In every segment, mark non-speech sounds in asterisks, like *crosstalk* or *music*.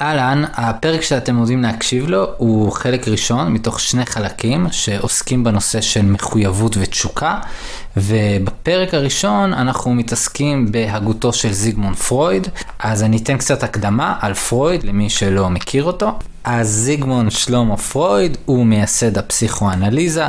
אהלן, הפרק שאתם עומדים להקשיב לו הוא חלק ראשון מתוך שני חלקים שעוסקים בנושא של מחויבות ותשוקה ובפרק הראשון אנחנו מתעסקים בהגותו של זיגמונד פרויד אז אני אתן קצת הקדמה על פרויד למי שלא מכיר אותו. אז זיגמונד שלמה פרויד הוא מייסד הפסיכואנליזה,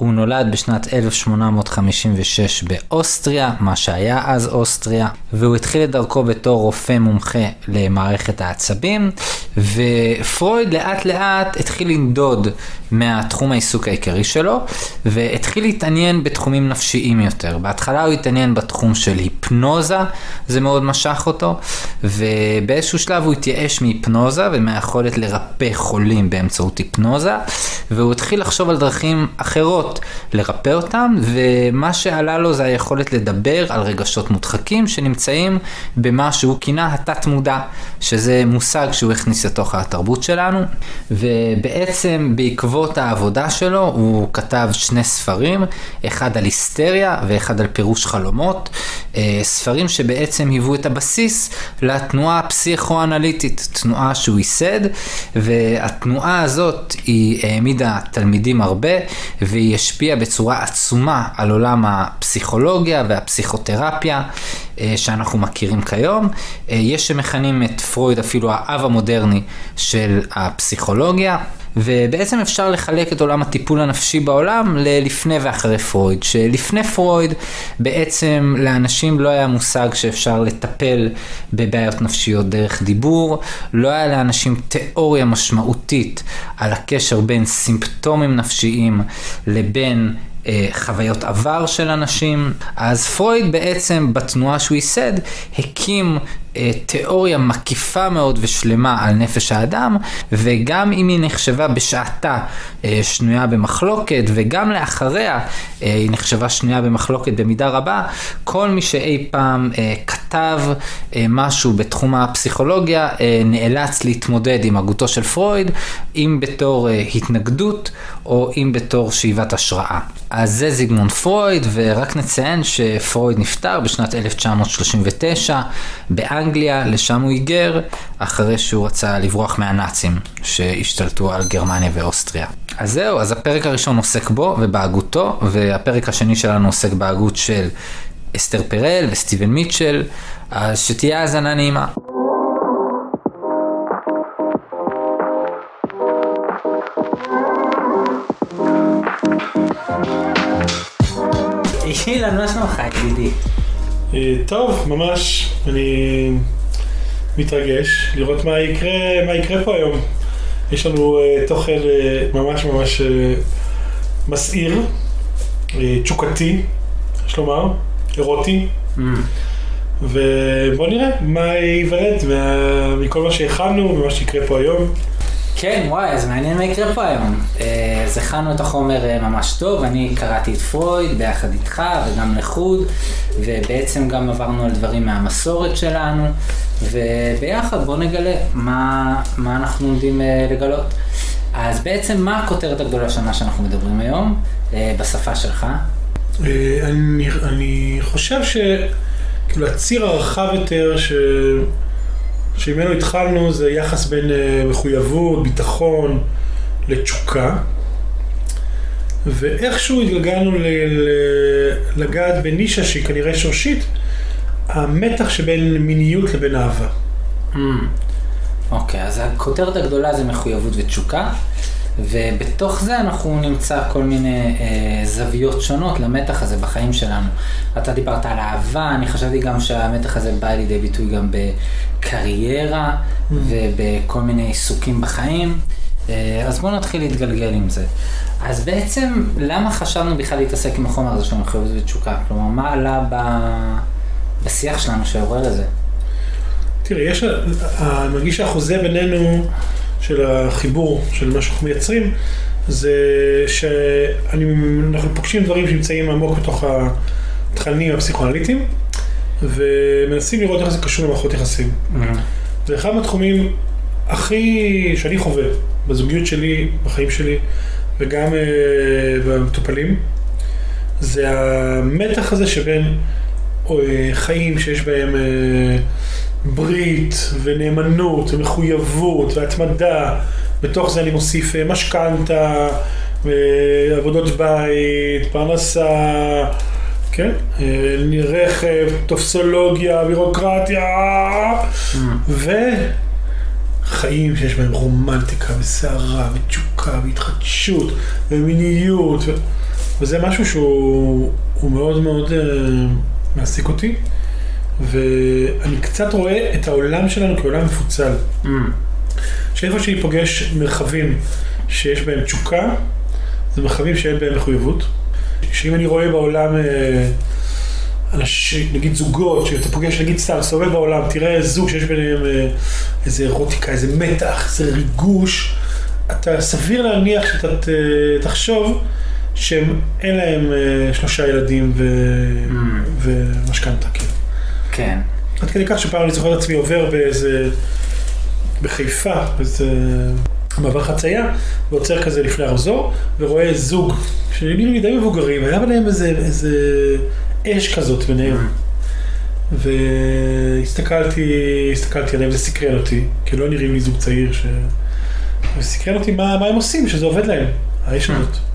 הוא נולד בשנת 1856 באוסטריה, מה שהיה אז אוסטריה, והוא התחיל את דרכו בתור רופא מומחה למערכת העצבים, ופרויד לאט לאט התחיל לנדוד מהתחום העיסוק העיקרי שלו, והתחיל להתעניין בתחומים נפשיים יותר. בהתחלה הוא התעניין בתחום של היפנוזה, זה מאוד משך אותו, ובאיזשהו שלב הוא התייאש מהיפנוזה ומהיכולת לרפא חולים באמצעות היפנוזה, והוא התחיל לחשוב על דרכים אחרות לרפא אותם, ומה שעלה לו זה היכולת לדבר על רגשות מודחקים שנמצאים במה שהוא כינה התת מודע, שזה מושג שהוא הכניס לתוך התרבות שלנו, ובעצם בעקבות העבודה שלו הוא כתב שני ספרים, אחד על היסטריה ואחד על פירוש חלומות, אה, ספרים שבעצם היוו את הבסיס לתנועה הפסיכואנליטית, תנועה שהוא ייסד, והתנועה הזאת היא העמידה תלמידים הרבה, והיא השפיעה בצורה עצומה על עולם הפסיכולוגיה והפסיכותרפיה. אה, שאנחנו מכירים כיום. אה, יש שמכנים את פרויד אפילו האב המודרני של הפסיכולוגיה. ובעצם אפשר לחלק את עולם הטיפול הנפשי בעולם ללפני ואחרי פרויד, שלפני פרויד בעצם לאנשים לא היה מושג שאפשר לטפל בבעיות נפשיות דרך דיבור, לא היה לאנשים תיאוריה משמעותית על הקשר בין סימפטומים נפשיים לבין אה, חוויות עבר של אנשים. אז פרויד בעצם בתנועה שהוא ייסד הקים תיאוריה מקיפה מאוד ושלמה על נפש האדם, וגם אם היא נחשבה בשעתה אה, שנויה במחלוקת, וגם לאחריה היא נחשבה שנויה במחלוקת במידה רבה, כל מי שאי פעם כתב משהו בתחום הפסיכולוגיה נאלץ להתמודד עם הגותו של פרויד, אם בתור התנגדות או אם בתור שאיבת השראה. אז זה זיגמונד פרויד, ורק נציין שפרויד נפטר בשנת 1939 באנגליה, לשם הוא היגר, אחרי שהוא רצה לברוח מהנאצים שהשתלטו על גרמניה ואוסטריה. אז זהו, אז הפרק הראשון עוסק בו ובהגותו, והפרק השני שלנו עוסק בהגות של אסתר פרל וסטיבן מיטשל, אז שתהיה האזנה נעימה. אילן, מה שלומך ידידי? אה, טוב, ממש, אני מתרגש לראות מה יקרה, מה יקרה פה היום. יש לנו uh, תוכן uh, ממש ממש uh, מסעיר, uh, תשוקתי, יש לומר, אירוטי, mm. ובוא נראה מה ייוולד מכל מה שהכנו ומה שיקרה פה היום. כן, וואי, אז מעניין מה יקרה פה היום. אז אה, הכנו את החומר אה, ממש טוב, אני קראתי את פרויד ביחד איתך וגם לחוד, ובעצם גם עברנו על דברים מהמסורת שלנו, וביחד בואו נגלה מה, מה אנחנו עומדים אה, לגלות. אז בעצם מה הכותרת הגדולה שנה שאנחנו מדברים היום, בשפה שלך? אני, אני חושב שכאילו הציר הרחב יותר, ש... שממנו התחלנו זה יחס בין אה, מחויבות, ביטחון, לתשוקה. ואיכשהו התגלגלנו לגעת בנישה שהיא כנראה שורשית, המתח שבין מיניות לבין אהבה. Hmm. אוקיי, okay, אז הכותרת הגדולה זה מחויבות ותשוקה. ובתוך זה אנחנו נמצא כל מיני אה, זוויות שונות למתח הזה בחיים שלנו. אתה דיברת על אהבה, אני חשבתי גם שהמתח הזה בא לידי ביטוי גם בקריירה mm. ובכל מיני עיסוקים בחיים. אה, אז בואו נתחיל להתגלגל עם זה. אז בעצם, למה חשבנו בכלל להתעסק עם החומר הזה של מחויבות ותשוקה? כלומר, מה עלה ב... בשיח שלנו שעורר את זה? תראה, יש, אני מרגיש שהחוזה בינינו של החיבור של מה שאנחנו מייצרים, זה שאנחנו פוגשים דברים שנמצאים עמוק בתוך התכנים הפסיכואנליטיים, ומנסים לראות איך זה קשור למערכות יחסים. Mm-hmm. זה אחד מהתחומים הכי, שאני חווה, בזוגיות שלי, בחיים שלי, וגם uh, במטופלים, זה המתח הזה שבין uh, חיים שיש בהם uh, ברית ונאמנות ומחויבות והתמדה. בתוך זה אני מוסיף אה, משכנתה, אה, עבודות בית, פרנסה, כן, אה, רכב, טופסולוגיה, בירוקרטיה, וחיים שיש בהם רומנטיקה וסערה ותשוקה והתחדשות ומיניות, ו... וזה משהו שהוא הוא מאוד מאוד uh, מעסיק אותי, ואני קצת רואה את העולם שלנו כעולם מפוצל. Mm. שאיפה שאני פוגש מרחבים שיש בהם תשוקה, זה מרחבים שאין בהם מחויבות. שאם אני רואה בעולם, אה, אנשים, נגיד זוגות, שאתה פוגש, נגיד סתם, סובב בעולם, תראה זוג שיש ביניהם אה, איזה אירוטיקה, איזה מתח, איזה ריגוש, אתה סביר להניח שאתה ת- תחשוב שהם, אין להם אה, שלושה ילדים ו... Mm. ומשכנתה, כאילו. כן. עד כדי כך שפעם אני זוכר את עצמי עובר באיזה, בחיפה, איזה מעבר חצייה, ועוצר כזה לפני הרמזור, ורואה זוג, שנראים לי די מבוגרים, היה ביניהם איזה, איזה אש כזאת ביניהם. והסתכלתי, הסתכלתי עליהם, זה סקרן אותי, כי לא נראים לי זוג צעיר ש... וסקרן אותי מה, מה הם עושים, שזה עובד להם, האש הזאת.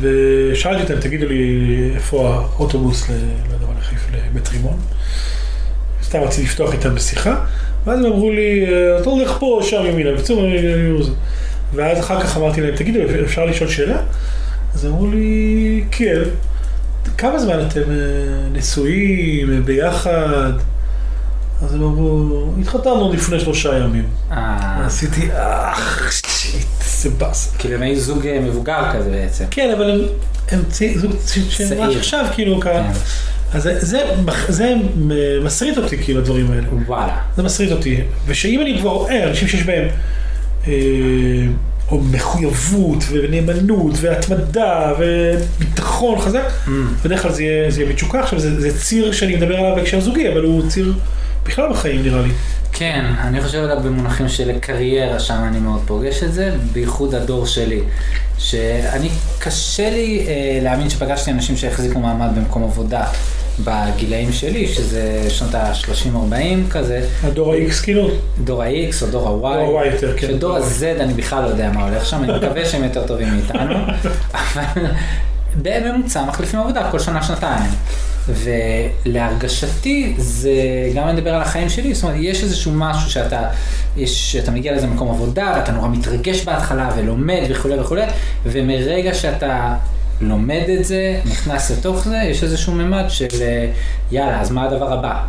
ושאלתי אותם, תגידו לי איפה האוטובוס ל- לא יודע מה, לחיפה, לבית רימון. סתם רציתי לפתוח איתם בשיחה, ואז הם אמרו לי, אתה הולך פה, שם ימינה, בקיצור, אני- אני- זה. ואז אחר כך אמרתי להם, תגידו, אפשר לשאול שאלה? אז אמרו לי, כן. כמה זמן אתם אה, נשואים, אה, ביחד? אז הם אמרו, התחתנו לפני שלושה ימים. אה, עשיתי, שיט, זה באסה. כאילו הם היו זוג אה, מבוגר כזה בעצם. כן, אבל הם, הם צי- זוג שהם. רק עכשיו, כאילו. כן. אז זה, זה, זה מסריט אותי, כאילו, הדברים האלה. וואלה. זה מסריט אותי. ושאם אני כבר רואה אנשים שיש בהם אה, או מחויבות ונאמנות והתמדה וביטחון חזק, Mm. בדרך כלל זה יהיה, זה יהיה בתשוקה. עכשיו, זה, זה ציר שאני מדבר עליו בהקשר זוגי, אבל הוא ציר בכלל בחיים, נראה לי. כן, אני חושב עליו במונחים של קריירה, שם אני מאוד פוגש את זה, בייחוד הדור שלי. שאני, קשה לי אה, להאמין שפגשתי אנשים שהחזיקו מעמד במקום עבודה בגילאים שלי, שזה שנות ה-30-40 כזה, הדור ה-X, כאילו, דור ה-X או דור ה-Y. דור ה-Y יותר, כן. שדור ה-Z אני בכלל לא יודע מה הולך שם, אני מקווה שהם יותר טובים מאיתנו, *laughs* אבל בממוצע מחליפים עבודה כל שנה-שנתיים. ולהרגשתי זה, גם אני מדבר על החיים שלי, זאת אומרת, יש איזשהו משהו שאתה, יש, שאתה מגיע לאיזה מקום עבודה, ואתה נורא מתרגש בהתחלה, ולומד וכולי וכולי, ומרגע שאתה לומד את זה, נכנס לתוך זה, יש איזשהו ממד של אה, יאללה, אז מה הדבר הבא?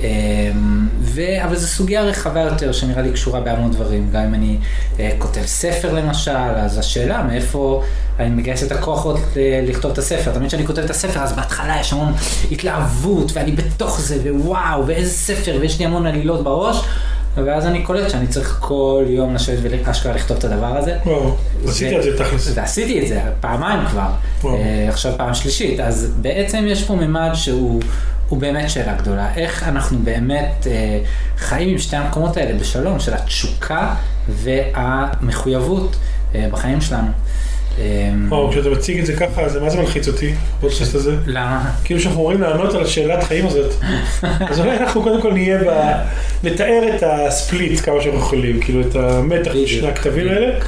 אמ, ו... אבל זו סוגיה רחבה יותר שנראה לי קשורה בהמון דברים. גם אם אני אה, כותב ספר למשל, אז השאלה מאיפה אני מגייס את הכוח עוד ל- לכתוב את הספר. תמיד כשאני כותב את הספר, אז בהתחלה יש המון התלהבות, ואני בתוך זה, ווואו, ואיזה ספר, ויש לי המון עלילות בראש, ואז אני קולט שאני צריך כל יום לשבת ואשכרה לכתוב את הדבר הזה. וואו, עשיתי את זה תכלס. ועשיתי את זה פעמיים כבר. אה, עכשיו פעם שלישית, אז בעצם יש פה ממד שהוא הוא באמת שאלה גדולה, איך אנחנו באמת אה, חיים עם שתי המקומות האלה בשלום, של התשוקה והמחויבות אה, בחיים שלנו. אה, וואו, כשאתה מציג את זה ככה, זה מה זה מלחיץ אותי, הפודקאסט הזה? למה? כאילו שאנחנו אמורים לענות על השאלת חיים הזאת. *laughs* אז אולי אנחנו קודם כל נהיה ב... נתאר את הספליט כמה שאנחנו יכולים, כאילו את המתח. בשני הכתבים האלה,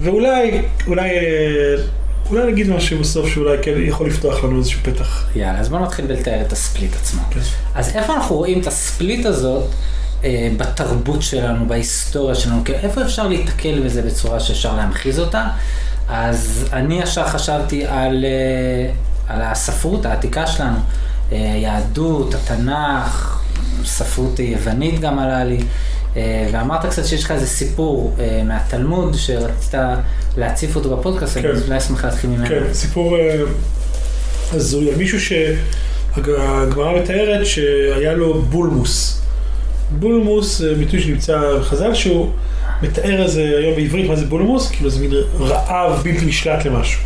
ואולי, אולי, אה, אולי נגיד משהו בסוף שאולי כן יכול לפתוח לנו איזשהו פתח. יאללה, אז בואו נתחיל בלתאר את הספליט עצמו. כן. אז איפה אנחנו רואים את הספליט הזאת אה, בתרבות שלנו, בהיסטוריה שלנו, כאילו, איפה אפשר להיתקל בזה בצורה שאפשר להמחיז אותה? אז אני ישר חשבתי על, אה, על הספרות העתיקה שלנו, אה, היהדות, התנ"ך, ספרות יוונית גם עלה לי, אה, ואמרת קצת שיש לך איזה סיפור מהתלמוד שרצית להציף אותו בפודקאסט, כן. אז אולי אשמח להתחיל ממנו. כן, סיפור הזוי על מישהו שהגמרא מתארת שהיה לו בולמוס. בולמוס ביטוי שנמצא בחז"ל שהוא מתאר איזה היום בעברית מה זה בולמוס, כאילו זה מין רעב בלתי נשלט למשהו.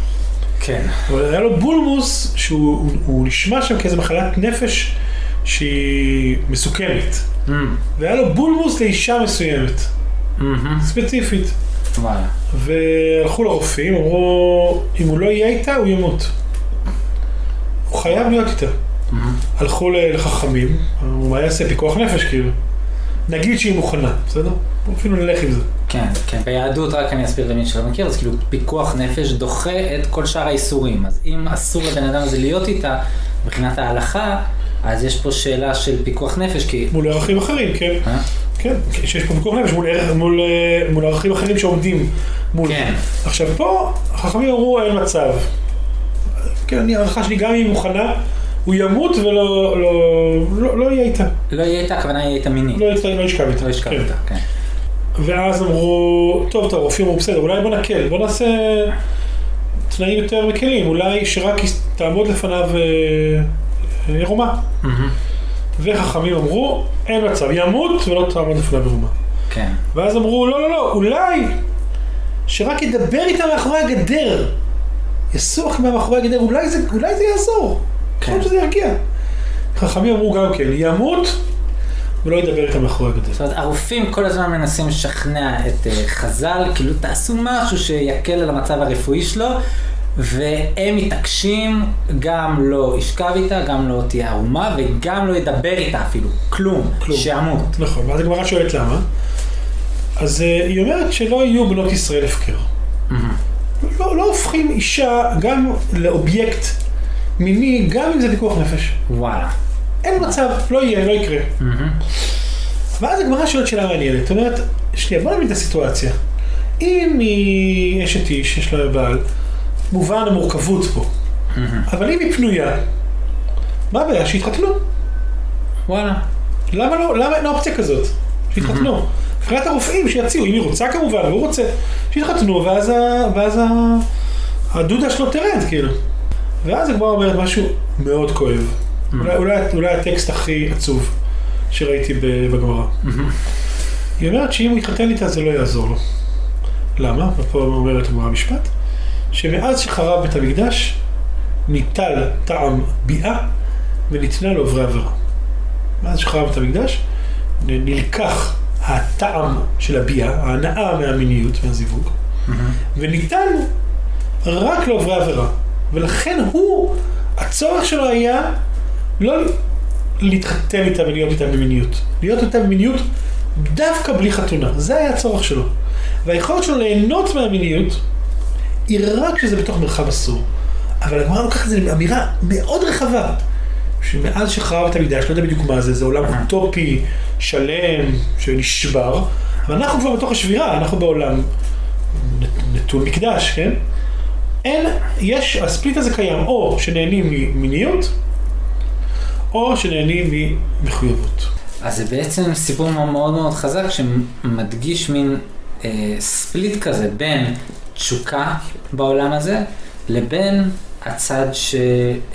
כן. אבל היה לו בולמוס שהוא הוא- הוא נשמע שם כאיזה מחלת נפש שהיא מסוכנת. Mm, והיה לו בולמוס לאישה מסוימת, מהמם. ספציפית. וואלה. והלכו לרופאים, אמרו, אם הוא לא יהיה איתה, הוא ימות. הוא חייב להיות איתה. מהמם. הלכו לחכמים, אמרו, מה יעשה? פיקוח נפש כאילו. נגיד שהיא מוכנה, בסדר? אפילו נלך עם זה. כן, כן, ביהדות, רק אני אסביר למי שלא מכיר, אז כאילו פיקוח נפש דוחה את כל שאר האיסורים. אז אם אסור לבן אדם הזה להיות איתה, מבחינת ההלכה, אז יש פה שאלה של פיקוח נפש, כי... מול ערכים אחרים, כן? אה? כן, שיש פה פיקוח נפש מול, מול, אה, מול ערכים אחרים שעומדים מול. כן. עכשיו פה, החכמים אמרו אין מצב. כן, אני, הערכה שלי גם אם היא מוכנה, הוא ימות ולא לא, לא, לא יהיה איתה. לא יהיה איתה, הכוונה יהיה איתה מיני. לא, יצא- לא ישכב איתה. לא ישכב כן. איתה, כן. ואז אמרו, טוב, טוב, הרופאים אמרו, בסדר, אולי בוא נקל, בוא נעשה תנאים יותר מקלים, אולי שרק תעמוד לפניו אה, אה, עירומה. וחכמים אמרו, אין מצב, ימות ולא תעמוד לפניו עירומה. כן. ואז אמרו, לא, לא, לא, אולי שרק ידבר איתה מאחורי הגדר. יסוח מאחורי הגדר, אולי זה, אולי זה יעזור. כן. יכול להיות שזה ירגיע. חכמים אמרו גם כן, ימות ולא ידבר איתה מאחורי הגדר. זאת אומרת, הרופאים כל הזמן מנסים לשכנע את אה, חז"ל, כאילו תעשו משהו שיקל על המצב הרפואי שלו, והם מתעקשים, גם לא ישכב איתה, גם לא תהיה ערומה, וגם לא ידבר איתה אפילו, כלום, כלום. שימות. נכון, ואז הגמרא שואלת למה. אז אה, היא אומרת שלא יהיו בנות ישראל הפקר. לא, לא הופכים אישה גם לאובייקט מיני, גם אם זה פיקוח נפש. וואלה. אין מצב, לא יהיה, לא יקרה. ואז הגמרא שואלת שאלה מעניינת, זאת אומרת, שנייה, בוא נבין את הסיטואציה. אם היא אשת איש, יש לה בעל, מובן המורכבות פה. אבל אם היא פנויה, מה הבעיה? שיתחתנו. וואלה. למה לא, למה אין אופציה כזאת? שיתחתנו. מבחינת הרופאים שיציעו, אם היא רוצה כמובן, והוא רוצה, שיתחתנו, ואז, ה, ואז ה, הדודה שלו תרד, כאילו. ואז הגמרא אומרת משהו מאוד כואב. אולי, אולי, אולי הטקסט הכי עצוב שראיתי בגמרא. היא אומרת שאם הוא יתחתן איתה זה לא יעזור לו. למה? ופה אומרת הגמרא משפט, שמאז שחרב בית המקדש, ניטל טעם ביאה וניתנה לעוברי עבירה. מאז שחרב בית המקדש, נלקח הטעם של הביאה, ההנאה מהמיניות, מהזיווג, וניתן רק לעוברי עבירה. ולכן הוא, הצורך שלו היה לא להתחתן איתה ולהיות איתה במיניות. להיות איתה במיניות דווקא בלי חתונה. זה היה הצורך שלו. והיכולת שלו ליהנות מהמיניות היא רק כשזה בתוך מרחב אסור. אבל הגמרא לוקחת את זה לאמירה מאוד רחבה. שמאז שחרב את המקדש, לא יודע בדיוק מה זה, זה עולם אוטופי, שלם, שנשבר, אבל אנחנו כבר בתוך השבירה, אנחנו בעולם נטול מקדש, כן? אין, יש, הספליט הזה קיים, או שנהנים ממיניות, או שנהנים ממחויבות. אז זה בעצם סיפור מאוד מאוד חזק שמדגיש מין אה, ספליט כזה בין תשוקה בעולם הזה לבין הצד ש...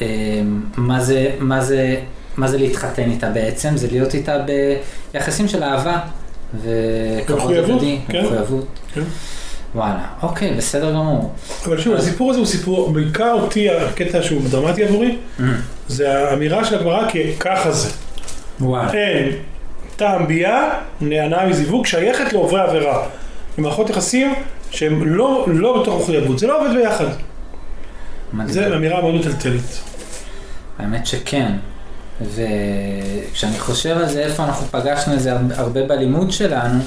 אה, מה, זה, מה, זה, מה זה להתחתן איתה בעצם? זה להיות איתה ביחסים של אהבה וכבוד הדדי, כן. מחויבות. כן? וואלה, אוקיי, בסדר גמור. אבל שוב, הסיפור הזה הוא סיפור, בעיקר אותי, הקטע שהוא דרמטי עבורי, זה האמירה של הגמרא ככה זה. וואלה. אין טעם ביאה, נהנה מזיווג, שייכת לעוברי עבירה. במערכות יחסים שהם לא, לא בתוך מחויבות, זה לא עובד ביחד. מדהים. זה אמירה מאוד מטלטלת. האמת שכן. וכשאני חושב על זה, איפה אנחנו פגשנו את זה הרבה בלימוד שלנו,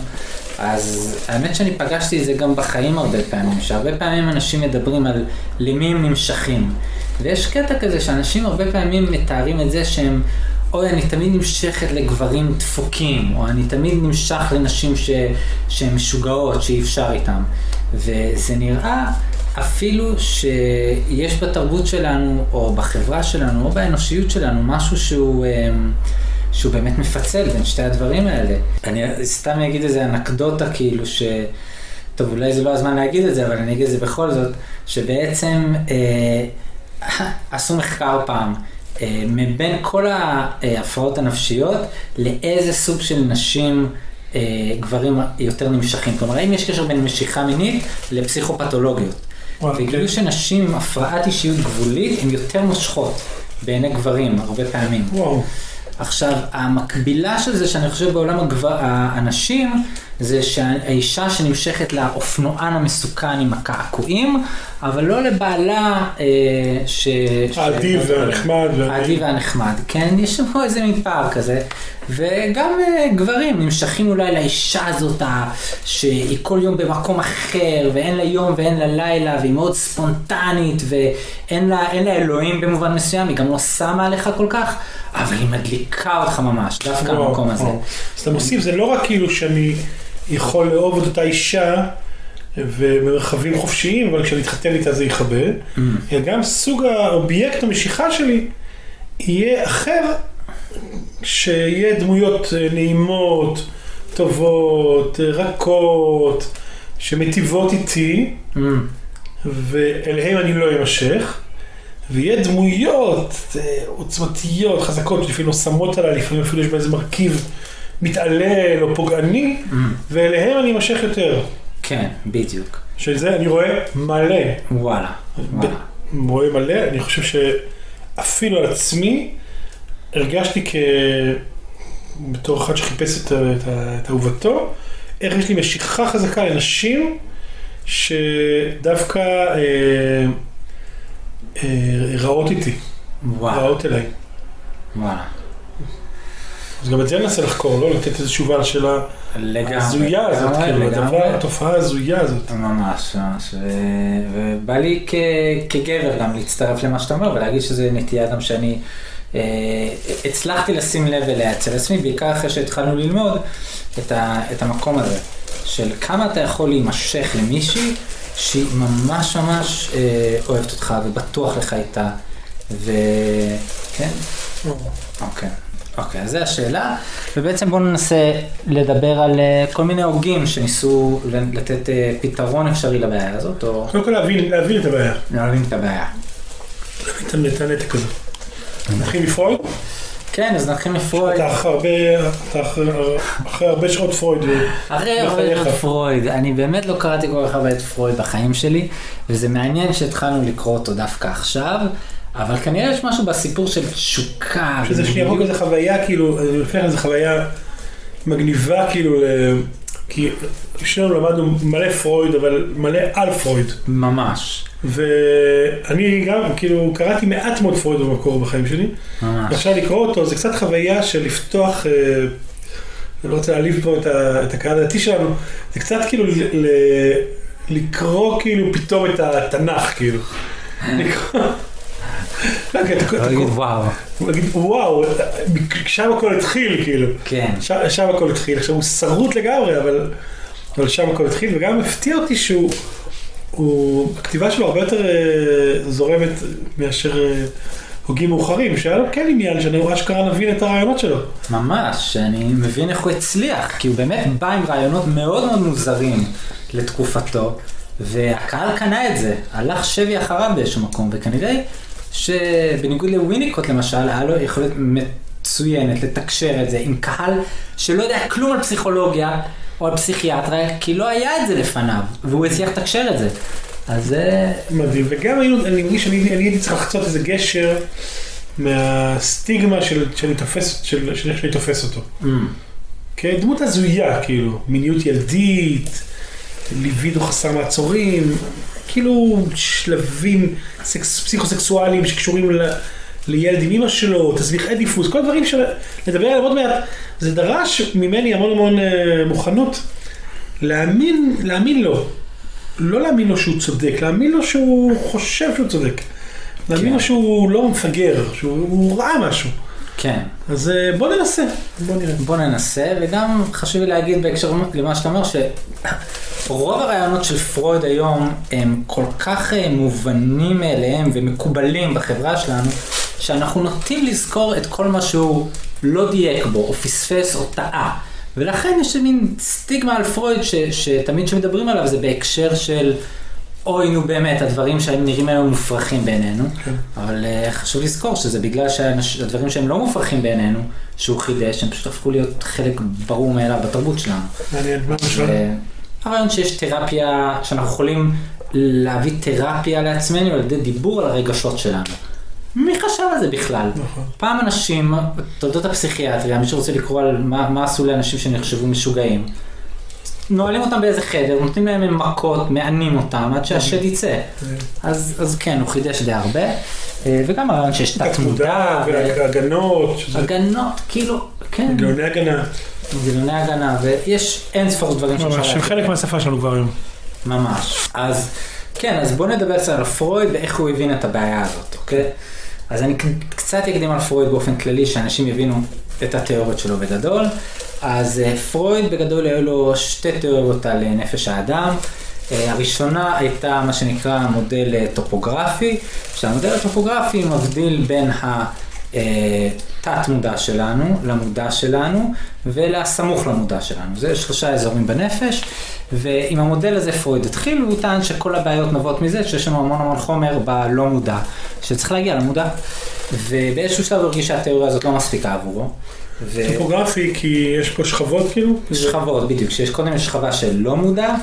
אז האמת שאני פגשתי את זה גם בחיים הרבה פעמים, שהרבה פעמים אנשים מדברים על למי הם נמשכים. ויש קטע כזה שאנשים הרבה פעמים מתארים את זה שהם, אוי, אני תמיד נמשכת לגברים דפוקים, או אני תמיד נמשך לנשים ש... שהן משוגעות, שאי אפשר איתן. וזה נראה אפילו שיש בתרבות שלנו, או בחברה שלנו, או באנושיות שלנו, משהו שהוא, אמ, שהוא באמת מפצל בין שתי הדברים האלה. אני סתם אגיד איזה אנקדוטה כאילו ש... טוב, אולי זה לא הזמן להגיד את זה, אבל אני אגיד את זה בכל זאת, שבעצם אה, עשו מחקר פעם, אה, מבין כל ההפרעות הנפשיות, לאיזה סוג של נשים אה, גברים יותר נמשכים. כלומר, האם יש קשר בין משיכה מינית לפסיכופתולוגיות. וואלה, וגילו כן. שנשים עם הפרעת אישיות גבולית הן יותר מושכות בעיני גברים, הרבה פעמים. וואו. עכשיו, המקבילה של זה, שאני חושב בעולם הגבר... הנשים, זה שהאישה שנמשכת לאופנוען המסוכן עם הקעקועים, אבל לא לבעלה אה, ש... האדיב. והנחמד. וה- האדיב והנחמד, כן, יש שם פה איזה מין פער כזה, וגם אה, גברים נמשכים אולי לאישה הזאת, שהיא כל יום במקום אחר, ואין לה יום ואין לה לילה, והיא מאוד ספונטנית, ואין לה, לה אלוהים במובן מסוים, היא גם לא שמה עליך כל כך, אבל היא מדליקה אותך ממש, דווקא וואו, המקום הזה. וואו. אז אתה מוסיף, זה לא רק כאילו שאני יכול לאהוב את אותה אישה ובמרחבים חופשיים, אבל כשאני אתחתן איתה זה יכבה, Mm. אלא גם סוג האובייקט המשיכה שלי יהיה אחר, שיהיה דמויות אה, נעימות, טובות, אה, רכות, שמטיבות איתי, Mm. ואליהם אני לא אמשך. ויהיה דמויות אה, עוצמתיות, חזקות, שלפעמים לא שמות עליי, לפעמים אפילו יש בהן איזה מרכיב מתעלל או פוגעני, Mm. ואליהם אני אמשך יותר. כן, בדיוק. שזה אני רואה מלא. וואלה, וואלה. רואה מלא, אני חושב שאפילו על עצמי הרגשתי כ... בתור אחד שחיפש את, את, את אהובתו, איך יש לי משיכה חזקה לנשים שדווקא אה, אה, רעות איתי, וואלה, רעות אליי. וואלה. אז גם את זה ננסה לחקור, לא לתת איזו תשובה לשאלה לגמרי. ההזויה הזאת, כאילו. הדבר, התופעה ההזויה הזאת. ממש, ממש, ו- ובא לי כ- כגבר גם להצטרף למה שאתה אומר ולהגיד שזה נטייה גם שאני הצלחתי לשים לב אליה אצל עצמי, בעיקר אחרי שהתחלנו ללמוד את, ה- את המקום הזה, של כמה אתה יכול להימשך למישהי שהיא ממש ממש אה, אוהבת אותך ובטוח לך איתה, וכן, אוקיי. אוקיי, אז זו השאלה, ובעצם בואו ננסה לדבר על אה, כל מיני הוגים שניסו לתת אה, פתרון אפשרי לבעיה הזאת, או קודם כל להבין, להבין את הבעיה, להבין את הבעיה. להבין את הנתק הזה. נתחיל מפרויד? כן, אז נתחיל מפרויד. אתה אחרי הרבה, שעות פרויד. אחרי הרבה. שנות פרויד, אני באמת לא קראתי כל כך הרבה את פרויד בחיים שלי, וזה מעניין שהתחלנו לקרוא אותו דווקא עכשיו, אבל כנראה יש משהו בסיפור של תשוקה. שזה שנייה ומיניות. כזה חוויה, כאילו, לפני כן זו חוויה מגניבה, כאילו, כי שנינו למדנו מלא פרויד, אבל מלא על פרויד. ממש, ואני גם, כאילו, קראתי מעט מאוד פרויד במקור בחיים שלי. ממש. ועכשיו לקרוא אותו, זה קצת חוויה של לפתוח, אה, אני לא רוצה להעליב פה את, ה, את הקהל הדתי שלנו, זה קצת כאילו ל, ל, לקרוא כאילו פתאום את התנ"ך, כאילו. לקרוא... לא, אתה- אתה- לא להגיד וואו. להגיד, וואו, שם הכל התחיל, כאילו. כן, שם, הכל התחיל. עכשיו הוא שרוט לגמרי, אבל שם הכל התחיל, וגם הפתיע אותי שהוא, הוא, הכתיבה שלו הרבה יותר אה, זורמת מאשר אה, הוגים מאוחרים, שהיה לו כן עניין שאני אשכרה נבין את הרעיונות שלו. ממש, אני מבין איך הוא הצליח, כי הוא באמת בא עם רעיונות מאוד מאוד מוזרים לתקופתו, והקהל קנה את זה, הלך שבי אחריו באיזשהו מקום, וכנראה שבניגוד לוויניקוט למשל, היה לו יכולת מצוינת לתקשר את זה עם קהל שלא יודע כלום על פסיכולוגיה או על פסיכיאטריה, כי לא היה את זה לפניו, והוא הצליח לתקשר את זה. אז זה... מדהים, וגם היינו, אני מרגיש שאני אני הייתי צריך לחצות איזה גשר מהסטיגמה של, שאני תופס, של, של איך שאני תופס אותו. Mm, כדמות הזויה, כאילו, מיניות ילדית, ליבידו חסר מעצורים, כאילו שלבים סקס, פסיכוסקסואליים שקשורים ל, לילד עם אמא שלו, תסביך אדיפוס, כל הדברים שנדבר עליהם עוד מעט, זה דרש ממני המון המון אה, מוכנות להאמין, להאמין לו. לא להאמין לו שהוא צודק, להאמין לו שהוא חושב שהוא צודק. להאמין כן. לו שהוא לא מפגר, שהוא הוא ראה משהו. כן. אז אה, בוא ננסה, בוא נראה. בוא ננסה, וגם חשוב לי להגיד בהקשר למה שאתה אומר, שרוב הרעיונות של פרויד היום הם כל כך אה, מובנים מאליהם ומקובלים בחברה שלנו, שאנחנו נוטים לזכור את כל מה שהוא לא דייק בו, או פספס או טעה. ולכן יש מין סטיגמה על פרויד, ש, שתמיד כשמדברים עליו זה בהקשר של אוי נו באמת, הדברים שהם נראים היום מופרכים בעינינו, כן. אבל uh, חשוב לזכור שזה בגלל שהדברים שהם לא מופרכים בעינינו, שהוא חידש, הם פשוט הפכו להיות חלק ברור מאליו בתרבות שלנו. מעניין, מה למשל? ו- הרעיון שיש תרפיה, שאנחנו יכולים להביא תרפיה לעצמנו על ידי דיבור על הרגשות שלנו. מי חשב על זה בכלל? נכון. פעם אנשים, תולדות הפסיכיאטריה, מי שרוצה לקרוא על מה, מה עשו לאנשים שנחשבו משוגעים, נועלים אותם באיזה חדר, נותנים להם מכות, מענים אותם עד שהשד יצא. אז, אז כן, הוא חידש די הרבה. אה, וגם הרעיון שיש תת מודע, והגנות. שזה- הגנות, כאילו, כן, מנגנוני הגנה. מנגנוני הגנה, ויש אין ספור דברים שאפשר ממש, הם. חלק מהשפה שלנו כבר היום. ממש. אז כן, אז בוא נדבר קצת על פרויד ואיך הוא הבין את הבעיה הזאת, אוקיי? אז אני קצת אקדים על פרויד באופן כללי, שאנשים יבינו את התיאוריות שלו בגדול. אז אה, פרויד בגדול היו לו שתי תיאוריות על אה, נפש האדם. אה, הראשונה הייתה מה שנקרא מודל טופוגרפי, שהמודל הטופוגרפי מבדיל בין ה... אה, תת מודע שלנו, למודע שלנו ולסמוך למודע שלנו. זה שלושה אזורים בנפש, ועם המודל הזה פרויד התחיל, והוא טען שכל הבעיות נובעות מזה שיש לנו המון המון חומר בלא מודע, שצריך להגיע למודע. ובאיזשהו שלב הוא הרגיש שהתיאוריה הזאת לא מספיקה עבורו. ו- טופוגרפי, כי יש פה שכבות כאילו? שכבות, בדיוק, שיש קודם יש שכבה של לא מודע,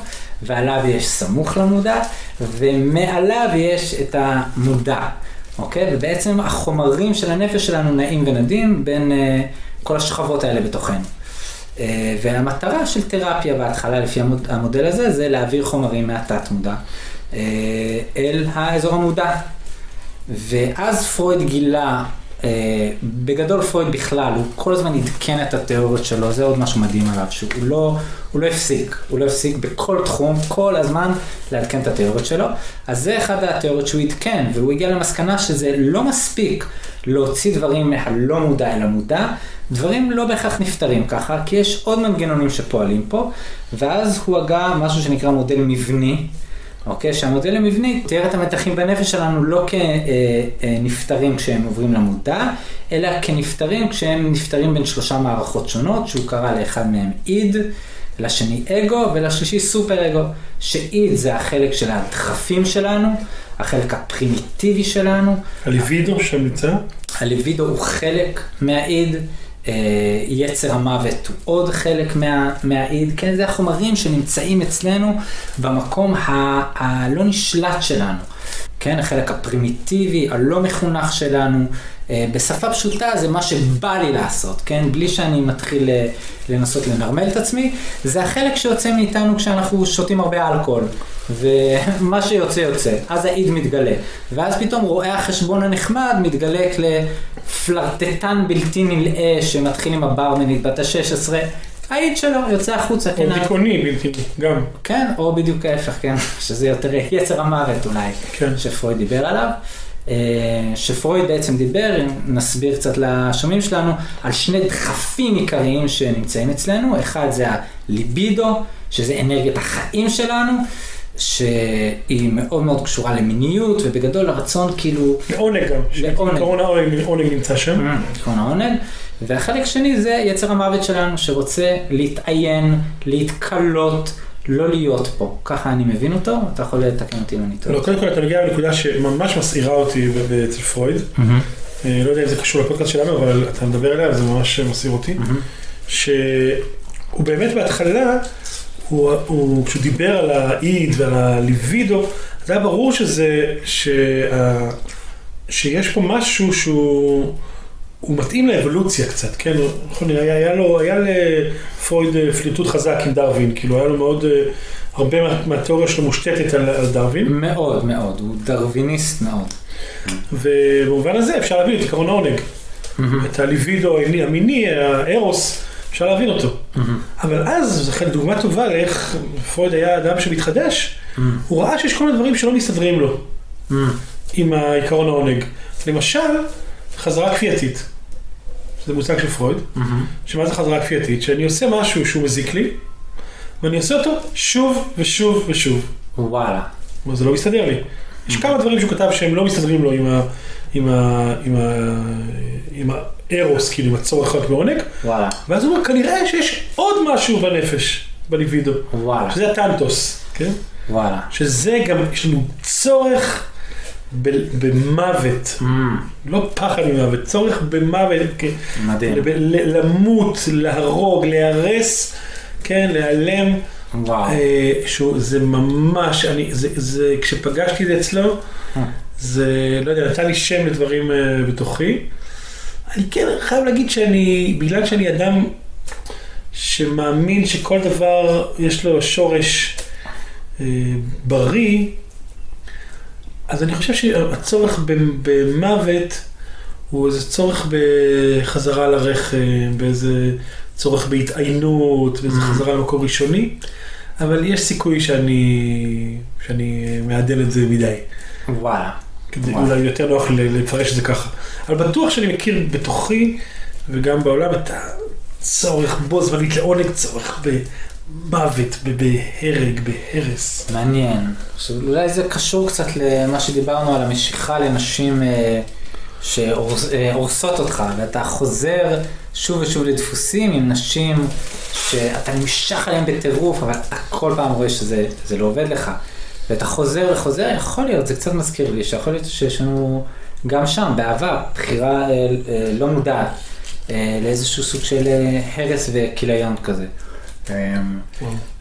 ועליו יש סמוך למודע, ומעליו יש את המודע, אוקיי? ובעצם החומרים של הנפש שלנו נעים ונדים בין uh, כל השכבות האלה בתוכנו. Uh, והמטרה של תרפיה בהתחלה, לפי המוד, המודל הזה, זה להעביר חומרים מהתת מודע uh, אל האזור המודע. ואז פרויד גילה, אה, בגדול פרויד בכלל, הוא כל הזמן עדכן את התיאוריות שלו, זה עוד משהו מדהים עליו, שהוא לא, הוא לא הפסיק, הוא לא הפסיק בכל תחום, כל הזמן לעדכן את התיאוריות שלו. אז זה אחד התיאוריות שהוא עדכן, והוא הגיע למסקנה שזה לא מספיק להוציא דברים מהלא מודע אל המודע, דברים לא בהכרח נפתרים ככה, כי יש עוד מנגנונים שפועלים פה, ואז הוא הגה משהו שנקרא מודל מבני. אוקיי? שהמודל המבני תיאר את המתחים בנפש שלנו לא כנפטרים כשהם עוברים למודע, אלא כנפטרים כשהם נפטרים בין שלושה מערכות שונות, שהוא קרא לאחד מהם איד, לשני אגו ולשלישי סופר אגו, שאיד זה החלק של הדחפים שלנו, החלק הפרימיטיבי שלנו, הליבידו שם נמצא? הלבידו הוא חלק מהאיד, יצר המוות הוא עוד חלק מה, מהאיד, כן, זה החומרים שנמצאים אצלנו במקום הלא נשלט שלנו, כן, החלק הפרימיטיבי, הלא מחונך שלנו, אה, בשפה פשוטה זה מה שבא לי לעשות, כן, בלי שאני מתחיל אה, לנסות לנרמל את עצמי, זה החלק שיוצא מאיתנו כשאנחנו שותים הרבה אלכוהול, ומה שיוצא יוצא, אז האיד מתגלה, ואז פתאום רואה החשבון הנחמד מתגלק לפלרטטן בלתי נלאה שמתחיל עם הברמנית בת ה-16, האיד שלו יוצא החוצה, או כן, דיכאוני בלתי, גם. כן, או בדיוק ההפך, כן, *laughs* שזה יותר יצר המוות אולי, כן. שפרויד דיבר עליו. אה, שפרויד בעצם דיבר, נסביר קצת לשומעים שלנו, על שני דחפים עיקריים שנמצאים אצלנו, אחד זה הליבידו, שזה אנרגיית החיים שלנו, שהיא מאוד מאוד קשורה למיניות, ובגדול הרצון כאילו, לעונג גם. לעונג. עקרון העונג עונג נמצא שם. עקרון העונג, והחלק שני זה יצר המוות שלנו, שרוצה להתעיין, להתקלות, לא להיות פה. ככה אני מבין אותו, אתה יכול לתקן אותי אם אני טועה. לא, קודם כל אתה נוגע בנקודה שממש מסעירה אותי אצל פרויד. אה, לא יודע אם זה קשור לפודקאסט שלנו, אבל אתה מדבר עליה וזה ממש מסעיר אותי. שהוא באמת בהתחלה, הוא, הוא, כשהוא דיבר על האיד ועל הליבידו, זה היה ברור שזה, שה, שיש פה משהו שהוא הוא מתאים לאבולוציה קצת, כן? נכון, היה, היה לו, היה לפרויד אה, פליטות חזק עם דרווין, כאילו היה לו מאוד, אה, הרבה מה- מהתיאוריה שלו מושתתת על, על דרווין, מאוד מאוד, הוא דרוויניסט מאוד. ובמובן הזה אפשר להבין את עקרון העונג. את הליבידו המיני- הארוס, אפשר להבין אותו. אבל אז, זו דוגמה טובה לאיך פרויד היה אדם שמתחדש, הוא ראה שיש כל מיני דברים שלא מסתדרים לו עם העיקרון העונג. למשל, חזרה כפייתית. זה מושג של פרויד, שמה זה חזרה כפייתית? שאני עושה משהו שהוא מזיק לי, ואני עושה אותו שוב ושוב ושוב. וואלה. אבל זה לא מסתדר לי. יש כמה דברים שהוא כתב שהם לא מסתדרים לו עם ה... עם ה... עם ה... עם הארוס, כאילו עם הצורך רק בעונג, וואלה. ואז הוא אומר, כנראה שיש עוד משהו בנפש, בליבידו, וואלה. שזה הטנטוס, כן? וואלה. שזה גם, יש לנו צורך במוות, לא פחד ממוות, צורך במוות, מדהים. למות, להרוג, להיהרס, כן, להיעלם. וואו. אה, שהוא, זה ממש, אני, זה, זה, כשפגשתי את זה אצלו, אה. זה, לא יודע, נתן לי שם לדברים אה, בתוכי. אני כן חייב להגיד שאני, בגלל שאני אדם שמאמין שכל דבר יש לו שורש אה, בריא, אז אני חושב שהצורך במוות הוא איזה צורך בחזרה לרחם, באיזה צורך בהתעיינות, באיזה mm-hmm. חזרה למקור ראשוני, אבל יש סיכוי שאני, שאני מעדן את זה מדי. וואלה. כדי אולי יותר נוח לפרש את זה ככה. אבל בטוח שאני מכיר בתוכי וגם בעולם את הצורך בו זמנית לעונג, צורך במוות, בהרג, בהרס. מעניין. אולי זה קשור קצת למה שדיברנו על המשיכה לנשים אה, שהורסות אותך, ואתה חוזר שוב ושוב לדפוסים עם נשים שאתה נמשך עליהן בטירוף, אבל אתה כל פעם רואה שזה לא עובד לך. ואתה חוזר וחוזר, יכול להיות, זה קצת מזכיר לי, שיכול להיות שיש לנו גם שם, בעבר, בחירה אה, אה, לא מודעת אה, לאיזשהו סוג של אה, הרס וכיליון כזה. אה,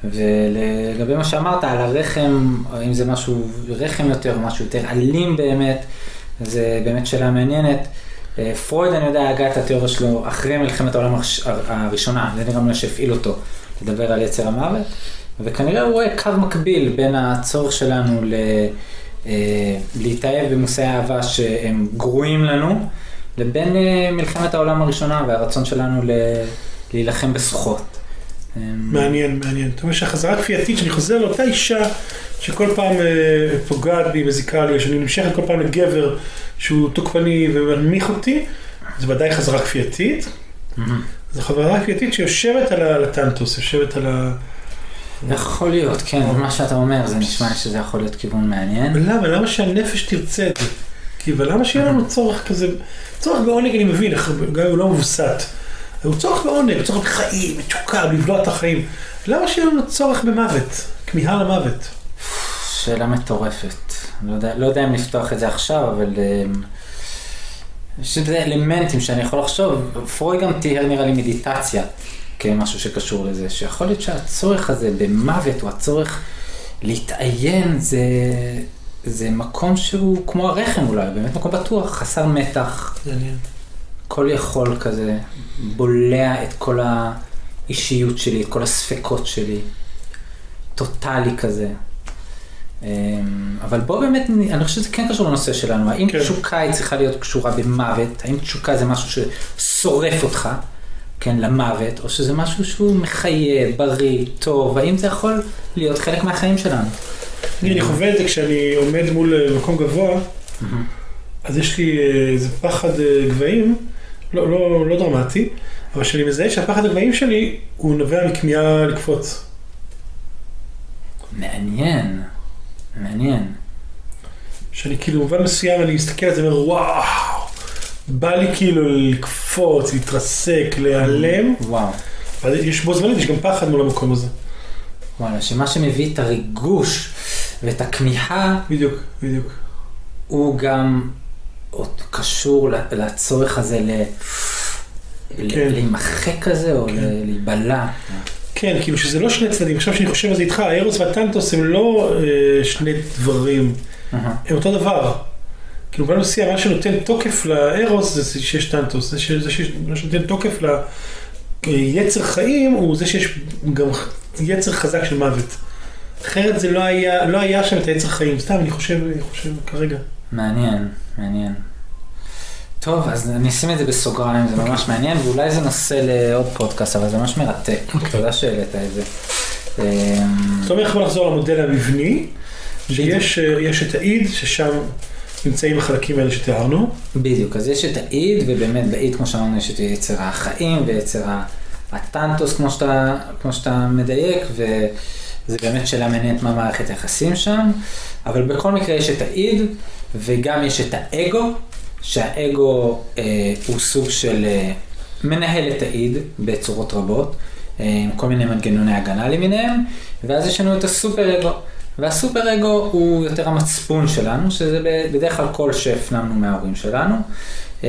ולגבי מה שאמרת על הרחם, אם זה משהו רחם יותר משהו יותר אלים באמת, זה באמת שאלה מעניינת. אה, פרויד, אני יודע, הגה את התיאוריה שלו אחרי מלחמת העולם הראשונה, זה נראה לי שהפעיל אותו, לדבר על יצר המוות. וכנראה הוא רואה קו מקביל בין הצורך שלנו ל... אה, להתאהב במושאי אהבה שהם גרועים לנו, לבין אה, מלחמת העולם הראשונה והרצון שלנו ל... להילחם בסוחות. מעניין, מעניין. זאת אומרת שהחזרה כפייתית, שאני חוזר לאותה אישה שכל פעם אה, פוגעת בי, מזיקה לי, שאני נמשכת כל פעם לגבר שהוא תוקפני ומנמיך אותי, זה ודאי חזרה כפייתית. זו חזרה כפייתית שיושבת על הטנטוס, יושבת על ה... יכול להיות, כן, מה שאתה אומר, זה נשמע שזה יכול להיות כיוון מעניין. למה? למה שהנפש תרצה את זה? כי ולמה שיהיה לנו צורך כזה, צורך בעונג אני מבין, גם אם הוא לא מבוסת. הוא צורך בעונג, צורך בחיים, בתשוקה, לבלוע את החיים. למה שיהיה לנו צורך במוות? כמיהה למוות. שאלה מטורפת. לא יודע, לא יודע אם לפתוח את זה עכשיו, אבל... אמ, יש איזה אלמנטים שאני יכול לחשוב, פרוי גם תיאר נראה לי מדיטציה. כמשהו שקשור לזה, שיכול להיות שהצורך הזה במוות, או הצורך להתעיין, זה, זה מקום שהוא כמו הרחם אולי, באמת מקום בטוח, חסר מתח. מעניין. כל יכול כזה, בולע את כל האישיות שלי, את כל הספקות שלי, טוטאלי כזה. אמ, אבל בוא באמת, אני חושב שזה כן קשור לנושא שלנו, האם כן. תשוקה היא צריכה להיות קשורה במוות, האם תשוקה זה משהו ששורף אותך, כן, למוות, או שזה משהו שהוא מחיה, בריא, טוב, האם זה יכול להיות חלק מהחיים שלנו? אני חווה את זה כשאני עומד מול מקום גבוה, אז יש לי אה, איזה פחד אה, גבהים, לא, לא, לא דרמטי, אבל שאני מזהה שהפחד הגבהים שלי הוא נובע מכמיהה לקפוץ. מעניין, מעניין. שאני כאילו במובן מסוים אני מסתכל על זה ואומר וואו. בא לי כאילו לקפוץ, להתרסק, להיעלם. וואו. אבל יש בו זמנית, יש גם פחד מול המקום הזה. וואלה, שמה שמביא את הריגוש ואת הכמיהה, בדיוק, בדיוק. הוא גם עוד קשור לצורך הזה ל... כן. להימחק כזה או כן. להיבלע. כן, כאילו שזה לא שני צדדים, עכשיו שאני חושב על זה איתך, הארוס והטנטוס הם לא אה, שני דברים, uh-huh. הם אותו דבר. כאילו במובן מסוים, מה שנותן תוקף לארוס זה שיש טנטוס, זה מה שנותן תוקף ליצר חיים הוא זה שיש גם יצר חזק של מוות. אחרת זה לא היה, לא היה שם את היצר חיים, סתם אני חושב, אני חושב כרגע. מעניין, מעניין. טוב, אז אני אשים את זה בסוגריים, זה ממש מעניין, ואולי זה נושא לעוד פודקאסט, אבל זה ממש מרתק. אוקיי. תודה שהעלית את זה. זאת אומרת, בוא נחזור למודל המבני, שיש את האיד, ששם נמצאים החלקים האלה שתיארנו. בדיוק, אז יש את האיד, ובאמת באיד, כמו שאמרנו, יש את יצר החיים ויצר הטנטוס, כמו שאתה, כמו שאתה מדייק, וזה באמת שאלה מעניינת מה מערכת היחסים שם, אבל בכל מקרה יש את האיד, וגם יש את האגו, שהאגו אה, הוא סוג של אה, מנהל את האיד בצורות רבות, אה, עם כל מיני מנגנוני הגנה למיניהם, ואז יש לנו את הסופר אגו. והסופר אגו הוא יותר המצפון שלנו, שזה בדרך כלל כל שהפנמנו מההורים שלנו. אה,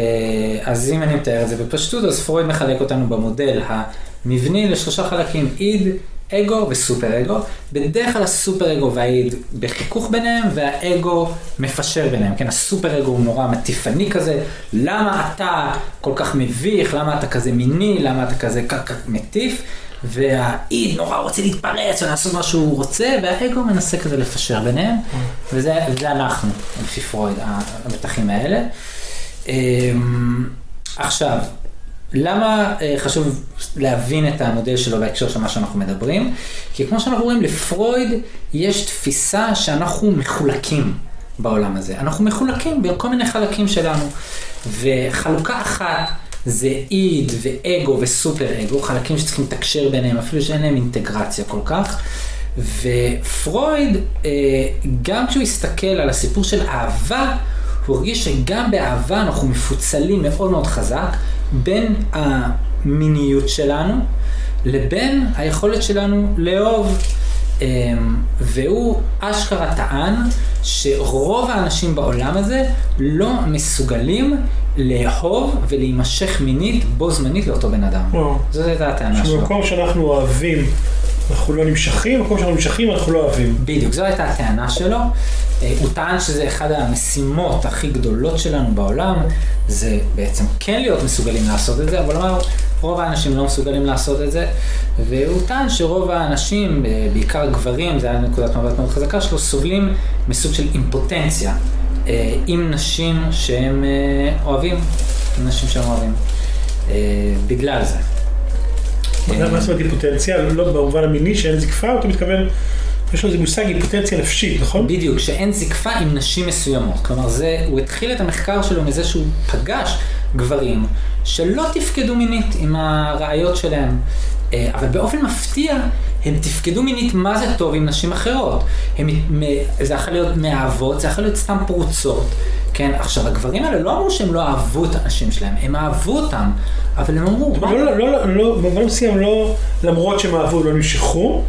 אז אם אני מתאר את זה בפשטות, אז פרויד מחלק אותנו במודל המבני לשלושה חלקים, איד, אגו וסופר אגו. בדרך כלל הסופר אגו והאיד בחיכוך ביניהם, והאגו מפשר ביניהם. כן, הסופר אגו הוא נורא מטיפני כזה, למה אתה כל כך מביך, למה אתה כזה מיני, למה אתה כזה מטיף. והאיד נורא רוצה להתפרץ ולעשות מה שהוא רוצה, והאגו מנסה כזה לפשר ביניהם, וזה, וזה אנחנו, לפי פרויד, המתחים האלה. אמ, עכשיו, למה אה, חשוב להבין את המודל שלו בהקשר של מה שאנחנו מדברים? כי כמו שאנחנו רואים, לפרויד יש תפיסה שאנחנו מחולקים בעולם הזה. אנחנו מחולקים בכל מיני חלקים שלנו, וחלוקה אחת זה איד ואגו וסופר אגו, חלקים שצריכים לתקשר ביניהם, אפילו שאין להם אינטגרציה כל כך. ופרויד, אה, גם כשהוא הסתכל על הסיפור של אהבה, הוא הרגיש שגם באהבה אנחנו מפוצלים מאוד מאוד חזק בין המיניות שלנו לבין היכולת שלנו לאהוב. אמ, והוא אשכרה טען שרוב האנשים בעולם הזה לא מסוגלים לאהוב ולהימשך מינית בו זמנית לאותו בן אדם. זאת הייתה הטענה שלו. שבמקום שאנחנו אוהבים אנחנו לא נמשכים, במקום שאנחנו נמשכים אנחנו לא אוהבים. בדיוק, זו הייתה הטענה שלו. אה, הוא טען שזה אחד המשימות הכי גדולות שלנו בעולם, זה בעצם כן להיות מסוגלים לעשות את זה, אבל אמר, רוב האנשים לא מסוגלים לעשות את זה, והוא טען שרוב האנשים, אה, בעיקר גברים, זה היה נקודת מבט מאוד חזקה שלו, סובלים מסוג של אימפוטנציה אה, עם נשים שהם אוהבים, עם נשים שהם אוהבים, בגלל זה. מה זאת אומרת היפוטנציה? לא במובן המיני שאין זקפה, אתה מתכוון, יש לו איזה מושג היפוטנציה נפשית, נכון? בדיוק, שאין זקפה עם נשים מסוימות. כלומר, זה, הוא התחיל את המחקר שלו מזה שהוא פגש גברים שלא תפקדו מינית עם הראיות שלהם. אה, אבל באופן מפתיע, הם תפקדו מינית מה זה טוב עם נשים אחרות. הם, זה יכול להיות מאהבות, זה יכול להיות סתם פרוצות. כן, עכשיו הגברים האלה לא אמרו שהם לא אהבו את הנשים שלהם, הם אהבו אותם, אבל הם אמרו... לא, לא, לא, לא, במובן מסוים לא, למרות שהם אהבו, לא נמשכו.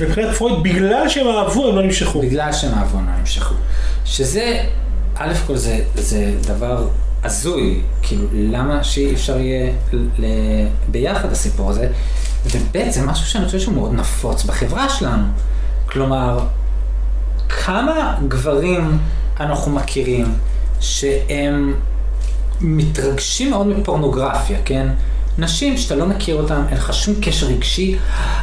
מבחינת פרויד, בגלל שהם אהבו, הם לא נמשכו. בגלל שהם אהבו, הם לא נמשכו. שזה, א' כל זה, זה דבר הזוי, כאילו, למה שאי אפשר יהיה ביחד הסיפור הזה, וב' זה משהו שאני חושב שהוא מאוד נפוץ בחברה שלנו. כלומר, כמה גברים אנחנו מכירים שהם מתרגשים מאוד מפורנוגרפיה, כן? נשים שאתה לא מכיר אותן, אין לך שום קשר רגשי,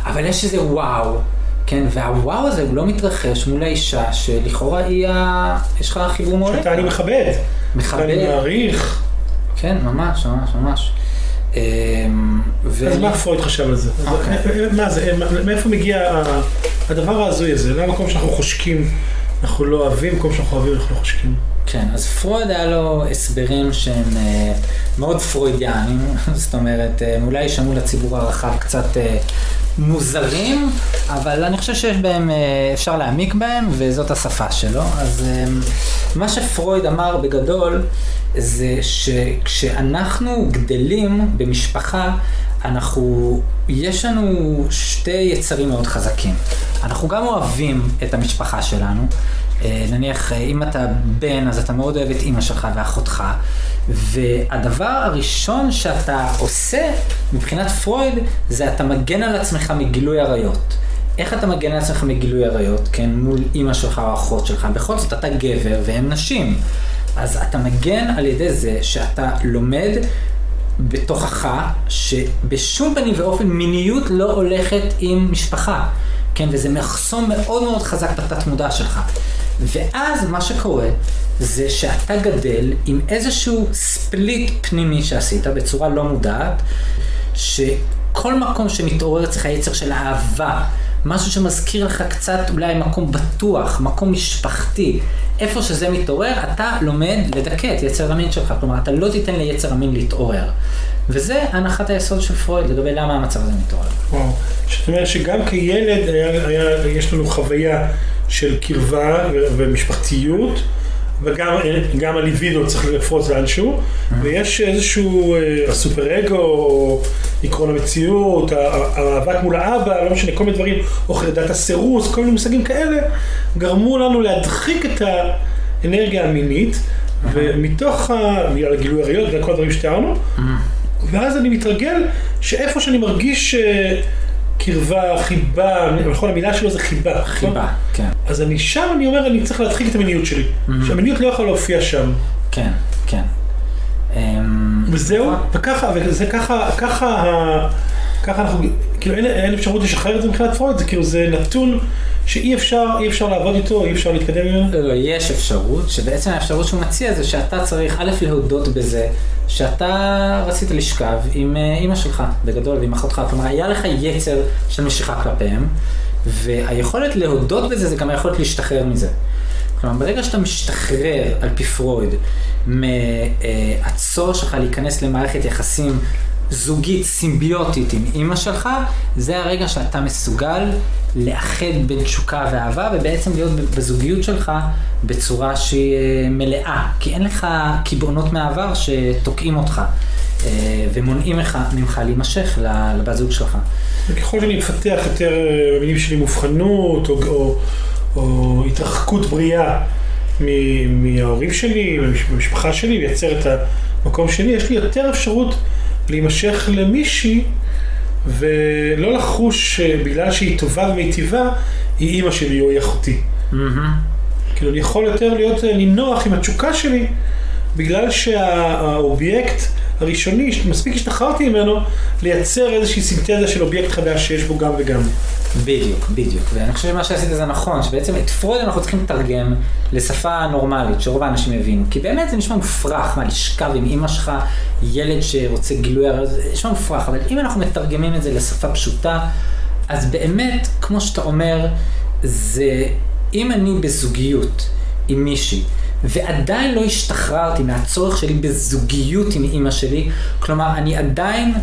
אבל יש איזה וואו, כן? והוואו הזה הוא לא מתרחש מול האישה שלכאורה היא ה... יש לך חיבור מעולה. שאתה אני מכבד. מכבד. אני מעריך. כן, ממש, ממש, ממש. אמ, אז מה פרויד חשב על זה? אוקיי. מה זה, מאיפה מגיע הדבר ההזוי הזה? למה מקום שאנחנו חושקים אנחנו לא אוהבים, במקום שאנחנו אוהבים אנחנו לא חושקים? כן, אז פרויד היה לו הסברים שהם אה, מאוד פרוידיאנים, *laughs* זאת אומרת, אה, אולי יישמעו לציבור הרחב קצת אה, מוזרים, אבל אני חושב שיש בהם, אפשר להעמיק בהם, וזאת השפה שלו. אז מה שפרויד אמר בגדול, זה שכשאנחנו גדלים במשפחה, אנחנו, יש לנו שתי יצרים מאוד חזקים. אנחנו גם אוהבים את המשפחה שלנו, נניח, אה, אם אתה בן, אז אתה מאוד אוהב את אימא שלך ואחותך, והדבר הראשון שאתה עושה, מבחינת פרויד, זה אתה מגן על עצמך מגילוי עריות. איך אתה מגן על עצמך מגילוי עריות, כן, מול אימא שלך או אחות שלך? בכל זאת, אתה גבר והם נשים. אז אתה מגן על ידי זה שאתה לומד בתוכך שבשום פנים ואופן מיניות לא הולכת עם משפחה, כן? וזה מחסום מאוד מאוד חזק בתת מודע שלך. ואז מה שקורה זה שאתה גדל עם איזשהו ספליט פנימי שעשית בצורה לא מודעת, שכל מקום שמתעורר אצלך יצר של אהבה, משהו שמזכיר לך קצת אולי מקום בטוח, מקום משפחתי, איפה שזה מתעורר, אתה לומד לדכא את יצר המין שלך. כלומר, אתה לא תיתן ליצר המין להתעורר. וזה הנחת היסוד של פרויד לגבי למה המצב הזה מתעורר. וואו, זאת אומרת שגם כילד היה, היה, יש לנו חוויה של קרבה ומשפחתיות. וגם הליבידו צריך לפרוץ לאנשהו. ויש איזשהו אה, הסופר אגו, או עקרון המציאות, המאבק מול האבא, לא משנה, כל מיני דברים, או חרדת הסירוס, כל מיני מושגים כאלה, גרמו לנו להדחיק את האנרגיה המינית. ומתוך, בגלל הגילוי עריות, בגלל כל הדברים שתיארנו, mm-hmm. ואז אני מתרגל שאיפה שאני מרגיש... אה, קרבה, חיבה, נכון, המילה שלו זה חיבה. נכון? חיבה, כן. אז אני שם, אני אומר, אני צריך להדחיק את המיניות שלי. שהמיניות לא יכולה להופיע שם. כן, כן. אמ, וזהו, וככה, וזה ככה, ככה ככה אנחנו, כאילו אין, אין אפשרות לשחרר את זה מבחינת פרויד, זה כאילו זה נתון שאי אפשר, אי אפשר לעבוד איתו, אי אפשר להתקדם ממנו. לא, יש אפשרות, שבעצם האפשרות שהוא מציע זה שאתה צריך א' להודות בזה, שאתה רצית לשכב עם אה, אימא שלך, בגדול, ועם אחותך, כלומר היה לך יצר של משיכה כלפיהם, והיכולת להודות בזה זה גם היכולת להשתחרר מזה. כלומר, ברגע שאתה משתחרר, על פי פרויד, מהצורך שלך להיכנס למערכת יחסים זוגית, סימביוטית עם אימא שלך, זה הרגע שאתה מסוגל לאחד בין תשוקה ואהבה, ובעצם להיות בזוגיות שלך בצורה שהיא אה, מלאה. כי אין לך קיבעונות מהעבר שתוקעים אותך. אה, ומונעים ממך, להימשך לבת זוג שלך. וככל שאני מפתח יותר אה, במילים שלי מובחנות, או, או, או התרחקות בריאה מההורים שלי, מהמשפחה שלי, לייצר את המקום שלי, יש לי יותר אפשרות להימשך למישהי ולא לחוש בגלל שהיא טובה ומיטיבה, היא אימא שלי או היא אחותי. Mm-hmm. כאילו, אני יכול יותר להיות נינוח עם התשוקה שלי, בגלל שהאובייקט הראשוני, מספיק השתחררתי ממנו, לייצר איזושהי סינתזה של אובייקט חדש שיש בו גם וגם. בדיוק, בדיוק. ואני חושב שמה שעשית זה נכון, שבעצם את פרויד אנחנו צריכים לתרגם לשפה נורמלית, שרוב האנשים יבינו. כי באמת זה נשמע מופרך, מה, לשכב עם אימא שלך, ילד שרוצה גילוי זה נשמע מופרך, אבל אם אנחנו מתרגמים את זה לשפה פשוטה, אז באמת, כמו שאתה אומר, זה, אם אני בזוגיות עם מישהי, ועדיין לא השתחררתי מהצורך שלי בזוגיות עם אימא שלי, כלומר, אני עדיין, אה,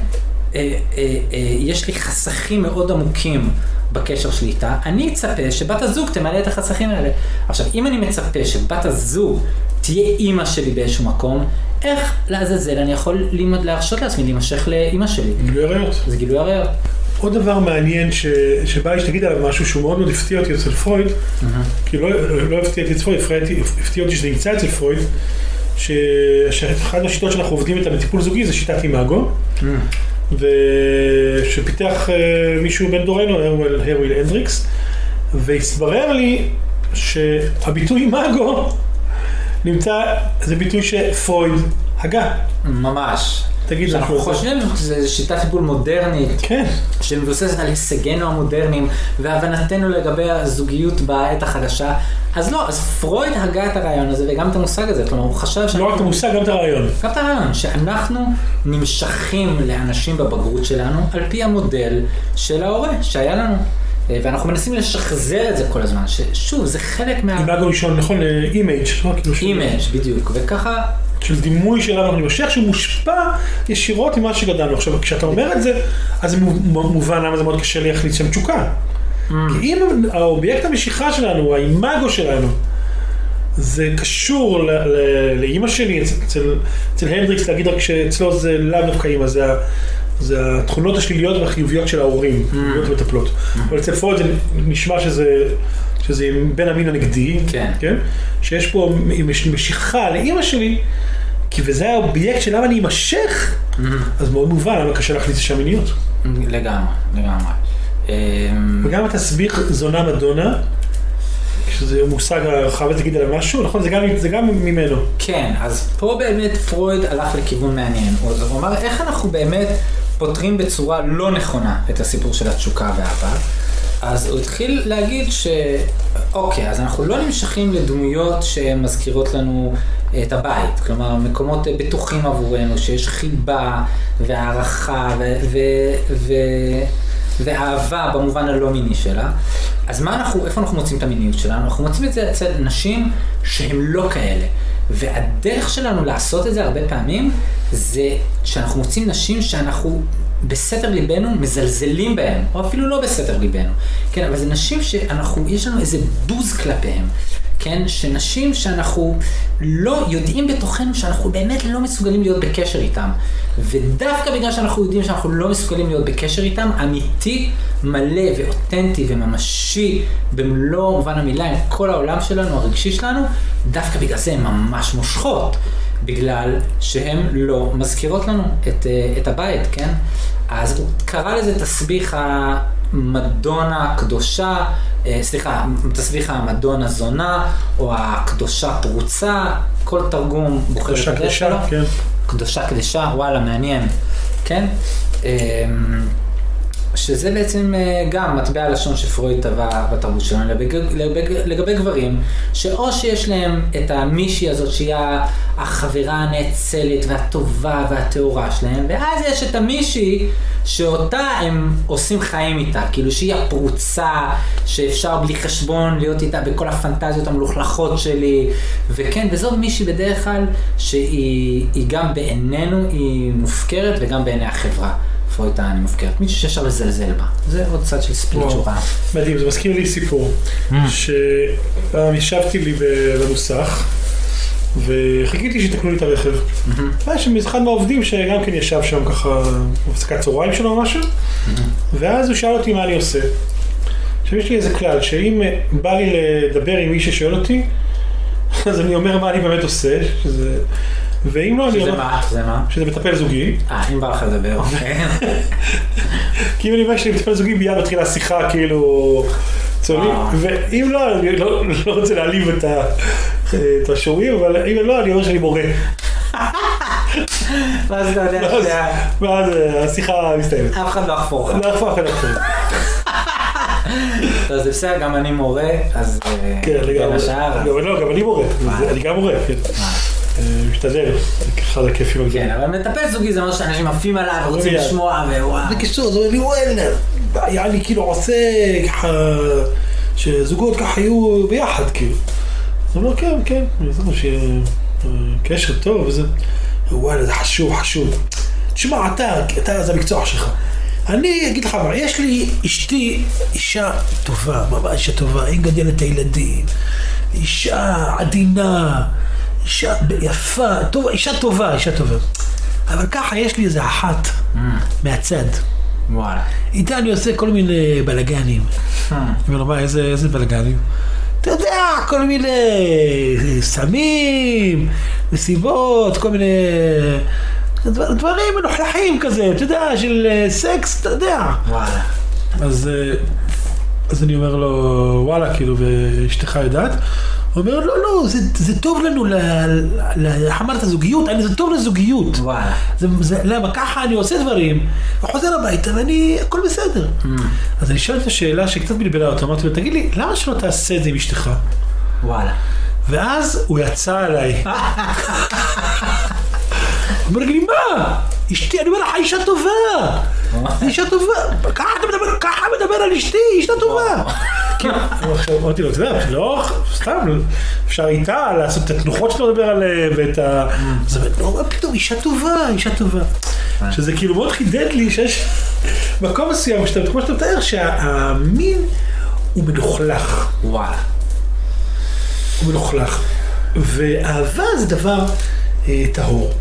אה, אה, יש לי חסכים מאוד עמוקים בקשר שלי איתה, אני אצפה שבת הזוג תמלא את החסכים האלה. עכשיו, אם אני מצפה שבת הזוג תהיה אימא שלי באיזשהו מקום, איך לעזאזל אני יכול להרשות לעצמי להימשך לאימא שלי? גילוי עריות. זה גילוי עריות. עוד דבר מעניין ש... שבא לי שתגיד עליו משהו שהוא מאוד מאוד הפתיע אותי אצל פרויד, mm-hmm. כי לא, לא הפתיע אותי אצל פרויד, הפתיע אותי שזה נמצא אצל פרויד, ש... שאחת השיטות שאנחנו עובדים איתה בטיפול זוגי זה שיטת אימאגו, mm-hmm. ושפיתח uh, מישהו בן דורנו, הארוויל הנדריקס, והסתבר לי שהביטוי אימאגו נמצא, זה ביטוי שפרויד הגה. ממש. תגיד, אנחנו חושבים שזו שיטת טיפול מודרנית, כן. שמבוססת על הישגינו המודרניים והבנתנו לגבי הזוגיות בעת החדשה, אז לא, אז פרויד הגה את הרעיון הזה וגם את המושג הזה, כלומר הוא חשב שאנחנו... לא רק את המושג, גם את הרעיון. גם את הרעיון, שאנחנו נמשכים לאנשים בבגרות שלנו על פי המודל של ההורה שהיה לנו. אה, ואנחנו מנסים לשחזר את זה כל הזמן, ששוב, זה חלק מה... אימאגו ראשון, נכון, אימייג'. image, בדיוק, וככה של דימוי שלנו נמשך, שהוא מושפע ישירות ממה שגדלנו. עכשיו, כשאתה אומר את זה, אז זה מובן למה זה מאוד קשה להחזיק שם תשוקה. Mm. כי אם האובייקט המשיכה שלנו, האימאגו שלנו, זה קשור לאימא שלי, אצל, אצל הנדריקס, להגיד רק שאצלו זה לאו דווקא אימא, זה, זה התכונות השליליות והחיוביות של ההורים, mm. מטפלות. Mm. אבל אצל פרויד זה נשמע שזה, שזה בין המין הנגדי, כן. כן? שיש פה משיכה לאימא שלי, כי וזה האובייקט של למה אני אמשך, mm-hmm. אז מאוד מובן למה קשה להכניס לשם מיניות. לגמרי, לגמרי. אמ, וגם התסביך זונה מדונה, שזה מושג הרחב, תגיד עליו משהו, נכון? זה גם, זה גם ממנו. כן, אז פה באמת פרויד הלך לכיוון מעניין. הוא אמר איך אנחנו באמת פותרים בצורה לא נכונה את הסיפור של התשוקה והאהבה. אז הוא התחיל להגיד ש... אוקיי, אז אנחנו לא נמשכים לדמויות שמזכירות לנו את הבית, כלומר מקומות בטוחים עבורנו, שיש חיבה והערכה ו... ו... ו... ואהבה במובן הלא מיני שלה. אז מה אנחנו, איפה אנחנו מוצאים את המיניות שלנו? אנחנו מוצאים את זה אצל נשים שהן לא כאלה. והדרך שלנו לעשות את זה הרבה פעמים, זה שאנחנו מוצאים נשים שאנחנו בסתר ליבנו מזלזלים בהם, או אפילו לא בסתר ליבנו. כן, אבל זה נשים שאנחנו, יש לנו איזה בוז כלפיהם. כן, שנשים שאנחנו לא יודעים בתוכנו שאנחנו באמת לא מסוגלים להיות בקשר איתם. ודווקא בגלל שאנחנו יודעים שאנחנו לא מסוגלים להיות בקשר איתם, אמיתי, מלא ואותנטי וממשי במלוא מובן המילה עם כל העולם שלנו, הרגשי שלנו, דווקא בגלל זה הן ממש מושכות. בגלל שהן לא מזכירות לנו את, אה, את הבית, כן? אז הוא קרא לזה תסביך המדונה הקדושה, אה, סליחה, תסביך המדונה זונה, או הקדושה פרוצה, כל תרגום בוחר את הדרך שלו. כן. קדושה קדשה, וואלה, מעניין, כן? שזה בעצם אה, גם מטבע לשון שפרויד טבע בתרבות שלנו לגבי, לגבי, לגבי גברים, שאו שיש להם את המישהי הזאת שהיא החברה הנאצלת והטובה והטהורה שלהם, ואז יש את המישהי שאותה הם עושים חיים איתה, כאילו שהיא הפרוצה, שאפשר בלי חשבון להיות איתה בכל הפנטזיות המלוכלכות שלי, וכן, וזו מישהי בדרך כלל שהיא היא גם בעינינו היא מופקרת וגם בעיני החברה. פרויד טען היא מופקרת, מישהו שאפשר לזלזל בה, זה עוד צד של ספליט. שורה. מדהים, זה מזכיר לי סיפור, Mm. שפעם ישבתי לי במוסך, וחיכיתי שיתקנו לי את הרכב. והיה שם אחד מהעובדים שגם כן ישב שם ככה, בהפסקת צהריים שלו או משהו, ואז הוא שאל אותי מה אני עושה. עכשיו יש לי איזה כלל, שאם אה, בא לי לדבר עם מי ששואל אותי, *laughs* אז אני אומר מה אני באמת עושה, שזה... ואם לא, אני שזה אומר... מה? זה מה? שזה מטפל זוגי, אה, אם בא לך לדבר, *laughs* אוקיי. כי אם אני אומר שאני מטפל זוגי, מיד מתחילה שיחה כאילו צולעים, אה. ואם לא, אני לא, לא רוצה להעליב את, ה, את השומעים, אבל אם לא, אני אומר שאני מורה. *laughs* ואז אתה יודע שאף ואז אה, השיחה מסתיימת. אחד לא יחפור לך. לא אף אחד לא יכול. *laughs* אז זה בסדר, גם אני מורה, אז אה, כן, לגמרי. לא, גם אני מורה? אני גם מורה, כן. אה, משתדל, אחד הכיפים הגדולים. כן, אבל מטפל זוגי זה משהו שאנשים עפים עליו ורוצים מיד. לשמוע, ווואו. בקיצור, זה אומר לי וואלה, היה לי כאילו עושה ככה, שזוגות ככה יהיו ביחד כאילו. אז הוא אומר כן, כן, זה מה שיהיה אה, קשר טוב וזה. וואלה, זה חשוב, חשוב. תשמע, אתה, אתה, זה המקצוע שלך. אני אגיד לך מה, יש לי אשתי אישה טובה, ממש אישה טובה, היא מגדלת את הילדים, אישה עדינה, אישה יפה, טובה, אישה טובה, אישה טובה. אבל ככה יש לי איזה אחת מהצד. וואלה. איתה אני עושה כל מיני בלאגנים. אני אומר לו, מה, איזה, איזה בלאגנים? אתה יודע, כל מיני סמים, מסיבות, כל מיני דבר- דברים מלוכלכים כזה, אתה יודע, של אה, סקס, אתה יודע. וואלה. אז, אה, אז אני אומר לו, וואלה, כאילו, ואשתך יודעת? הוא אומר, לא, לא, זה, זה טוב לנו, איך אמרת, זוגיות, אני- זה טוב לזוגיות. זה, זה, למה ככה אני עושה דברים, וחוזר הביתה ואני, הכל בסדר. אז אני שואל את השאלה שקצת בלבלה אותה, אמרתי לו, תגיד לי, למה שלא תעשה את זה עם אשתך? וואלה. ואז הוא יצא עליי. *laughs* הוא אומר לי, מה? אשתי, אני אומר לך, אישה טובה. אישה טובה. ככה מדבר על אשתי, אישה טובה. כן, אמרתי לו, אתה יודע, לא, סתם, אפשר איתה לעשות את התנוחות שאתה מדבר עליהן, ואת ה... אז הוא אומר, לא, פתאום, אישה טובה, אישה טובה. שזה כאילו מאוד חידד לי שיש מקום מסוים, כמו שאתה מתאר, שהמין הוא מלוכלך. וואלה. הוא מלוכלך. ואהבה זה דבר אה, טהור.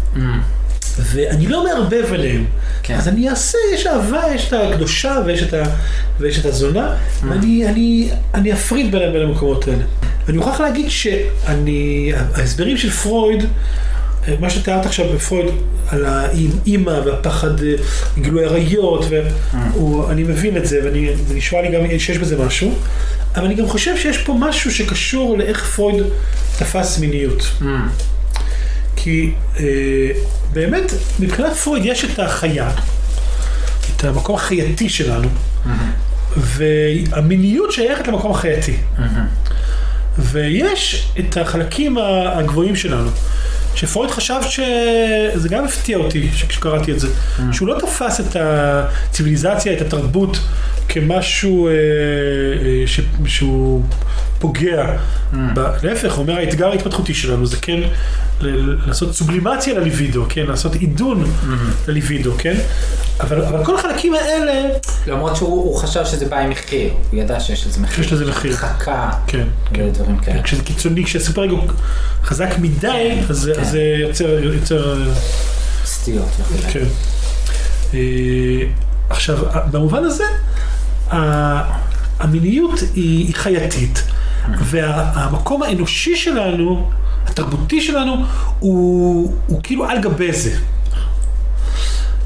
ואני לא מערבב עליהם. כן. אז אני אעשה, יש אהבה, יש את הקדושה ויש את, ה, ויש את הזונה, ואני אני, אני אפריד בין, בין המקומות האלה. ואני מוכרח להגיד שאני, ההסברים של פרויד, אה, מה שתיארת עכשיו בפרויד על האימא והפחד אה, גילוי עריות, ואני מבין את זה, ואני- ונשמע לי גם שיש בזה משהו, אבל אני גם חושב שיש פה משהו שקשור לאיך פרויד תפס מיניות. כי אה, באמת, מבחינת פרויד יש את החיה, את המקום החייתי שלנו, והמיניות שייכת למקום החייתי. ויש את החלקים הגבוהים שלנו, שפרויד חשב שזה גם הפתיע אותי כשקראתי את זה, שהוא לא תפס את הציוויליזציה, את התרבות, כמשהו אה, אה, ש, שהוא פוגע. ב- להפך, הוא אומר האתגר ההתפתחותי שלנו זה כן ל- לעשות סובלימציה לליבידו, כן, לעשות עידון לליבידו, כן, אבל, אבל כל החלקים האלה, למרות שהוא הוא חשב שזה בא עם מחיר, הוא ידע שיש לזה מחיר. יש לזה מחיר. חכה, כן, כן. ודברים כאלה. כשזה קיצוני, כשהסופר אגו חזק מדי, אז זה- כן. אז זה יוצר, יוצר, סטיות וכו'. כן. אה, עכשיו, במובן הזה, המיניות היא חייתית, והמקום האנושי שלנו, התרבותי שלנו, הוא, הוא כאילו על גבי זה.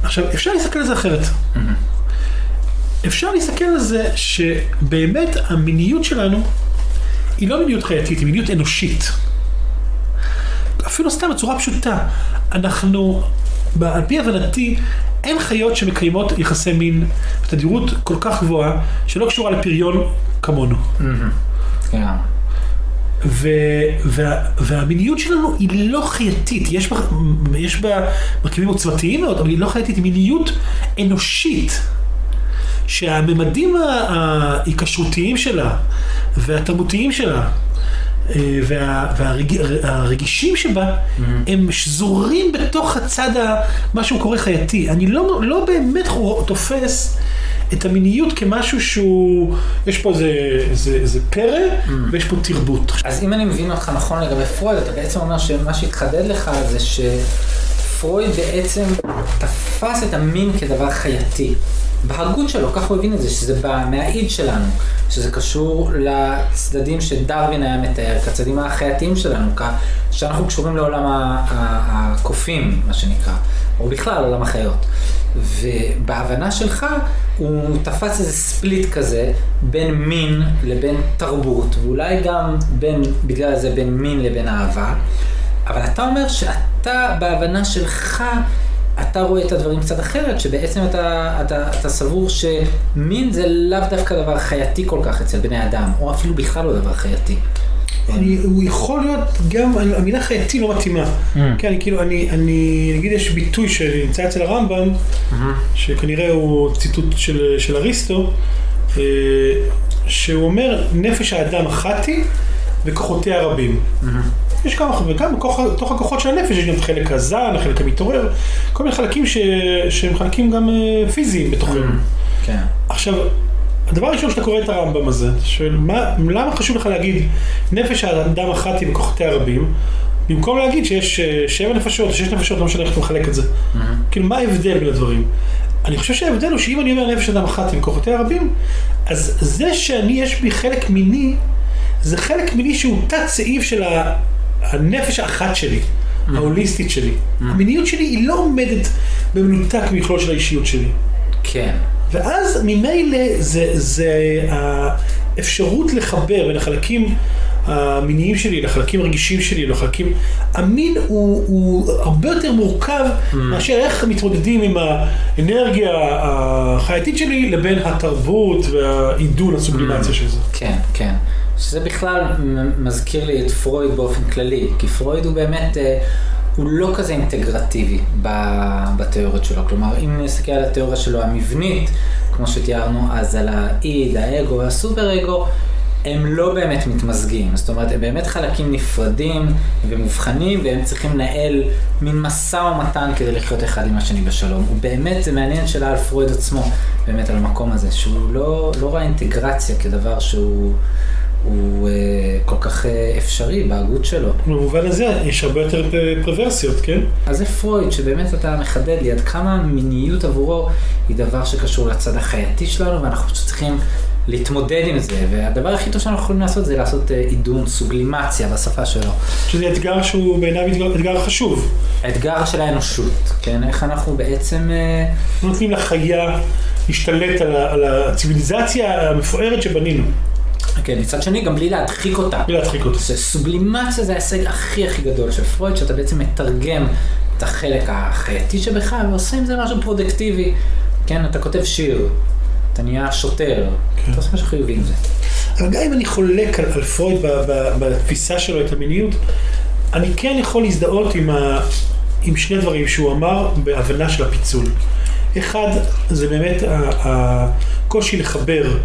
עכשיו, אפשר להסתכל על זה אחרת. אפשר להסתכל על זה שבאמת המיניות שלנו היא לא מיניות חייתית, היא מיניות אנושית. אפילו סתם בצורה פשוטה, אנחנו, על פי הבנתי, אין חיות שמקיימות יחסי מין בתדירות כל כך גבוהה, שלא קשורה לפריון כמונו. כן. ו, וה, והמיניות שלנו היא לא חייתית, יש בה, יש בה מרכיבים עוצמתיים מאוד, אבל היא לא חייתית, היא מיניות אנושית. שהממדים ההיקשרותיים שלה והתרבותיים שלה והרגישים שבה הם שזורים בתוך הצד, ה, מה שהוא קורא חייתי. אני לא, לא באמת תופס את המיניות כמשהו שהוא, יש פה איזה, איזה, איזה פרא ויש פה תרבות. אז אם אני מבין אותך נכון לגבי פרויד, אתה בעצם אומר שמה שהתחדד לך זה שפרויד בעצם תפס את המין כדבר חייתי. בהגות שלו, ככה הוא הבין את זה, שזה בא מהאיד שלנו, שזה קשור לצדדים שדרווין היה מתאר, כצדדים החייתיים שלנו, שאנחנו קשורים לעולם הקופים, מה שנקרא, או בכלל עולם החיות. ובהבנה שלך, הוא תפס איזה ספליט כזה בין מין לבין תרבות, ואולי גם בין, בגלל זה בין מין לבין אהבה. אבל אתה אומר שאתה, בהבנה שלך, אתה רואה את הדברים קצת אחרת, שבעצם אתה, אתה, אתה סבור שמין זה לאו דווקא דבר חייתי כל כך אצל בני אדם, או אפילו בכלל לא דבר חייתי. אני, הוא יכול להיות גם, המילה חייתי לא מתאימה. כן, אני כאילו, אני, אני, נגיד יש ביטוי שנמצא אצל הרמב"ם, שכנראה הוא ציטוט של, של אריסטו, אה, שהוא אומר, נפש האדם אחת היא וכוחותיה רבים. יש כמה, וגם בתוך הכוחות של הנפש יש גם את החלק הזן, החלק המתעורר, כל מיני חלקים ש, שהם חלקים גם אה, פיזיים בתוכנו. כן. עכשיו, הדבר הראשון שאתה קורא את הרמב"ם הזה, אתה שואל, מה, למה חשוב לך להגיד נפש האדם אחת היא וכוחותיה רבים, במקום להגיד שיש אה, שבע נפשות, שש נפשות, לא משנה איך אתה מחלק את זה. כאילו, מה ההבדל בין הדברים? אני חושב שההבדל הוא שאם אני אומר נפש אדם אחת היא וכוחותיה רבים, אז זה שאני, יש בי חלק מיני, זה חלק מיני שהוא תת סעיף של הנפש האחת שלי, ההוליסטית שלי. המיניות שלי היא לא עומדת במנותק ממכלול של האישיות שלי. כן. ואז ממילא זה, זה האפשרות לחבר בין החלקים המיניים שלי לחלקים הרגישים שלי, לחלקים... המין הוא, הוא הרבה יותר מורכב מאשר איך מתמודדים עם האנרגיה החייתית שלי לבין התרבות והעידון, הסובלימציה של זה. כן, כן. שזה בכלל מזכיר לי את פרויד באופן כללי, כי פרויד הוא באמת, אה, הוא לא כזה אינטגרטיבי בתיאוריות שלו. כלומר, אם נסתכל על התיאוריה שלו המבנית, כמו שתיארנו אז על האיד, האגו והסופר אגו, הם לא באמת מתמזגים. זאת אומרת, הם באמת חלקים נפרדים ומובחנים, והם צריכים לנהל מין משא ומתן כדי לחיות אחד עם השני בשלום. ובאמת, זה מעניין שאלה על פרויד עצמו, באמת על המקום הזה, שהוא לא, לא ראה אינטגרציה כדבר שהוא... הוא אה, כל כך אה, אפשרי בהגות שלו. במובן הזה יש הרבה יותר פ- פרוורסיות, כן? אז זה פרויד, שבאמת אתה מחדד לי עד כמה מיניות עבורו היא דבר שקשור לצד החייתי שלנו, ואנחנו פשוט צריכים להתמודד עם זה, והדבר הכי טוב שאנחנו יכולים לעשות זה לעשות אה, עידון, סובלימציה בשפה שלו. שזה אתגר שהוא בעיניו אתגר, אתגר חשוב. האתגר של האנושות, כן? איך אנחנו בעצם... אה, נותנים לחיה להשתלט על, על הציוויליזציה המפוארת שבנינו, כן, מצד שני, גם בלי להדחיק אותה. בלי להדחיק אותה. זה סובלימציה זה ההישג הכי הכי גדול של פרויד, שאתה בעצם מתרגם את החלק החייתי שבך ועושה עם זה משהו פרודקטיבי. כן, אתה כותב שיר, אתה נהיה שוטר, כן. אתה עושה משהו חיובי עם זה. אבל גם אם אני חולק על, על פרויד בתפיסה שלו את המיניות, אני כן יכול להזדהות עם, ה, עם שני דברים שהוא אמר בהבנה של הפיצול. אחד, זה באמת הקושי לחבר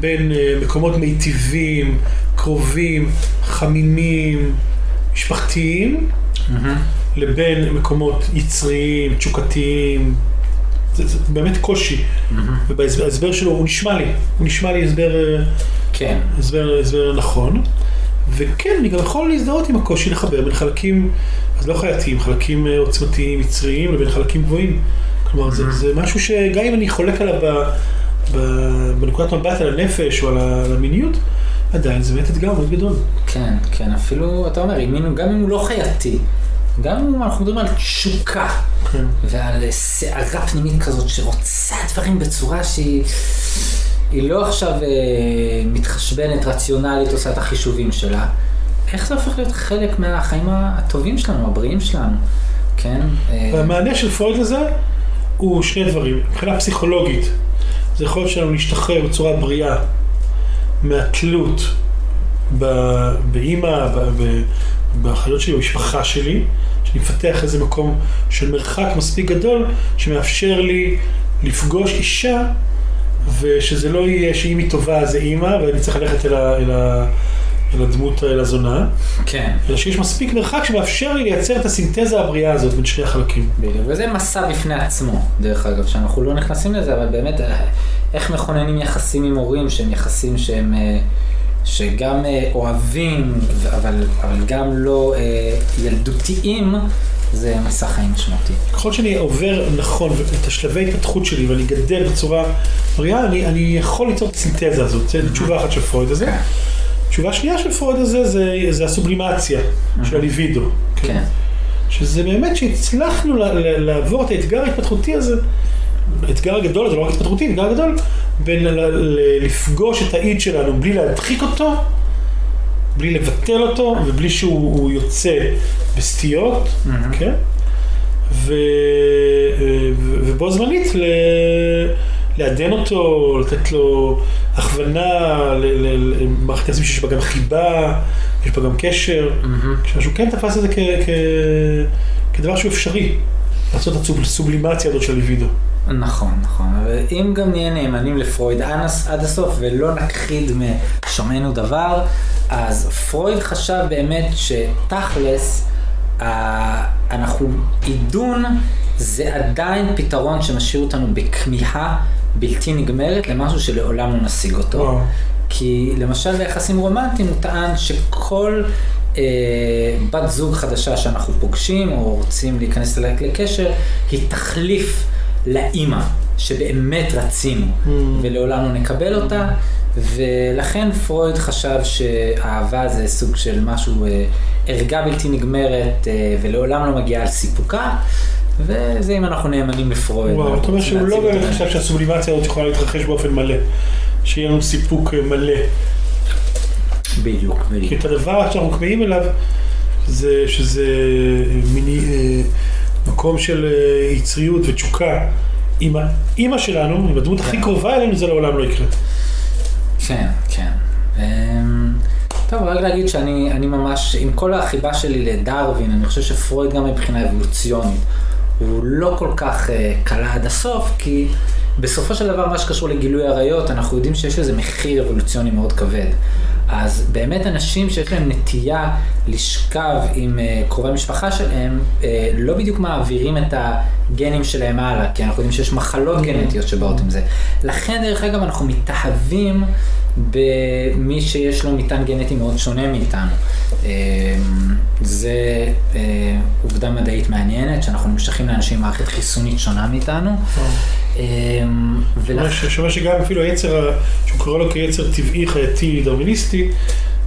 בין אה, מקומות מיטיבים, קרובים, חמימים, משפחתיים, לבין מקומות יצריים, תשוקתיים. זה, זה באמת קושי. ובהסבר שלו הוא נשמע לי, הוא נשמע לי הסבר... אה, כן, הסבר, הסבר נכון. וכן, אני גם יכול להזדהות עם הקושי לחבר בין חלקים, אז לא חייתיים, חלקים אה, עוצמתיים, יצריים, לבין חלקים גבוהים. כלומר, זה, זה משהו שגם אם אני חולק עליו בנקודת מבט על הנפש או על המיניות, עדיין זה באמת אתגר מאוד גדול. כן, כן, אפילו, אתה אומר, אם, גם אם הוא לא חייתי, גם אם אנחנו מדברים על תשוקה כן. ועל סערה פנימית כזאת שרוצה דברים בצורה שהיא היא לא עכשיו אה, מתחשבנת, רציונלית, עושה את החישובים שלה, איך זה הופך להיות חלק מהחיים הטובים שלנו, הבריאים שלנו, כן? אה, והמענה של פרויד לזה הוא שני דברים. מבחינה פסיכולוגית, זה יכול להיות שלנו להשתחרר בצורה בריאה מהתלות באימא, באחיות שלי, במשפחה שלי, שאני מפתח איזה מקום של מרחק מספיק גדול, שמאפשר לי לפגוש אישה, ושזה לא יהיה שאם היא טובה אז זה אימא, ואני צריך ללכת אל, ה- אל, ה- אל הדמות, אל הזונה, כן. אלא שיש מספיק מרחק שמאפשר לי לייצר את הסינתזה הבריאה הזאת בין שני החלקים. בדיוק, וזה מסע בפני עצמו, דרך אגב, שאנחנו לא נכנסים לזה, אבל באמת, אה, איך מכוננים יחסים עם הורים שהם יחסים שהם, אה, שגם אה, אוהבים, אבל, אבל גם לא אה, ילדותיים, זה מסע חיים משמעותי. ככל שאני עובר נכון את השלבי התפתחות שלי ואני גדל בצורה בריאה, אני, אני יכול ליצור את הסינתזה הזאת. זו תשובה אחת של פרויד הזה. כן. תשובה שנייה של פרויד הזה זה, זה הסובלימציה של הליבידו. כן. שזה באמת שהצלחנו לעבור את האתגר ההתפתחותי הזה, האתגר הגדול הזה, לא רק התפתחותי, האתגר הגדול, בין ל- ל- לפגוש את האיד שלנו בלי להדחיק אותו, בלי לבטל אותו, ובלי שהוא הוא יוצא בסטיות, מהמם. כן? ו, ו- ובו זמנית ל, לעדן אותו, לתת לו הכוונה למערכת יחסים שיש בה גם חיבה, יש בה גם קשר. כשהוא כן תפס את זה כדבר שהוא אפשרי, לעשות את הסובלימציה הזאת של ליבידו. נכון, נכון, אבל אם גם נהיה נאמנים לפרויד עד הס- עד הסוף ולא נכחיד משומענו דבר, אז פרויד חשב באמת שתכלס, ה- אנחנו, עידון זה עדיין פתרון שמשאיר אותנו בכמיהה בלתי נגמרת למשהו שלעולם לא נשיג אותו. וואו. כי למשל ביחסים רומנטיים הוא טען שכל אה, בת זוג חדשה שאנחנו פוגשים או רוצים להיכנס אליה לקשר, היא תחליף לאימא שבאמת רצינו Mm. ולעולם לא נקבל אותה. ולכן פרויד חשב שאהבה זה סוג של משהו, אה, ערגה בלתי נגמרת אה, ולעולם לא מגיעה על סיפוקה. וזה אם אנחנו נאמנים לפרויד. וואו, אתה אומר שהוא לא באמת. חשב שהסובלימציה הזאת יכולה להתרחש באופן מלא. שיהיה לנו סיפוק אה, מלא. בדיוק, כי בדיוק. את הדבר שאנחנו כמהים אליו, זה שזה אה, מיני אה, מקום של אה, יצריות ותשוקה. עם האימא שלנו, עם הדמות הכי קרובה אלינו, זה לעולם לא יקרה. כן, כן. אמ, טוב, רק להגיד שאני אני ממש, עם כל החיבה שלי לדרווין, אני חושב שפרויד גם מבחינה אבולוציונית, הוא לא כל כך uh, קלה עד הסוף, כי בסופו של דבר מה שקשור לגילוי עריות, אנחנו יודעים שיש לזה מחיר אבולוציוני מאוד כבד. אז באמת אנשים שיש להם נטייה לשכב עם uh, קרובי משפחה שלהם, uh, לא בדיוק מעבירים את הגנים שלהם הלאה, כי אנחנו יודעים שיש מחלות גנטיות שבאות עם זה. לכן, דרך אגב, אנחנו מתאהבים במי שיש לו מטען גנטי מאוד שונה מאיתנו. אה, זה אה, עובדה מדעית מעניינת, שאנחנו נמשכים לאנשים עם מערכת חיסונית שונה מאיתנו. ולכן... שומע שגם אפילו היצר, שהוא קורא לו כיצר טבעי, חייתי, דרוויניסטי,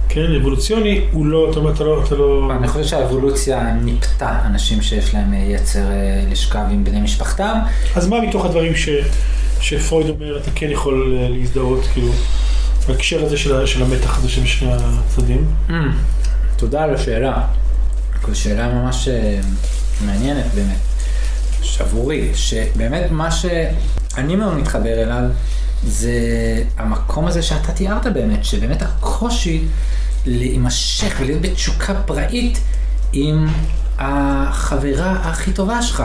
כן, אבולוציוני, הוא לא, אתה אומר, אתה לא, אתה לא... אני חושב שהאבולוציה ניפתה אנשים שיש להם אה, יצר אה, לשכב עם בני משפחתם. אז מה מתוך הדברים ש, שפרויד אומר, אתה כן יכול להזדהות, כאילו, בהקשר הזה של, של המתח הזה של שני הצדדים? Mm, תודה על השאלה. זו שאלה ממש אה, מעניינת באמת. עבורי, שבאמת מה שאני מאוד מתחבר אליו, זה המקום הזה שאתה תיארת באמת, שבאמת הקושי להימשך ולהיות בתשוקה פראית עם החברה הכי טובה שלך.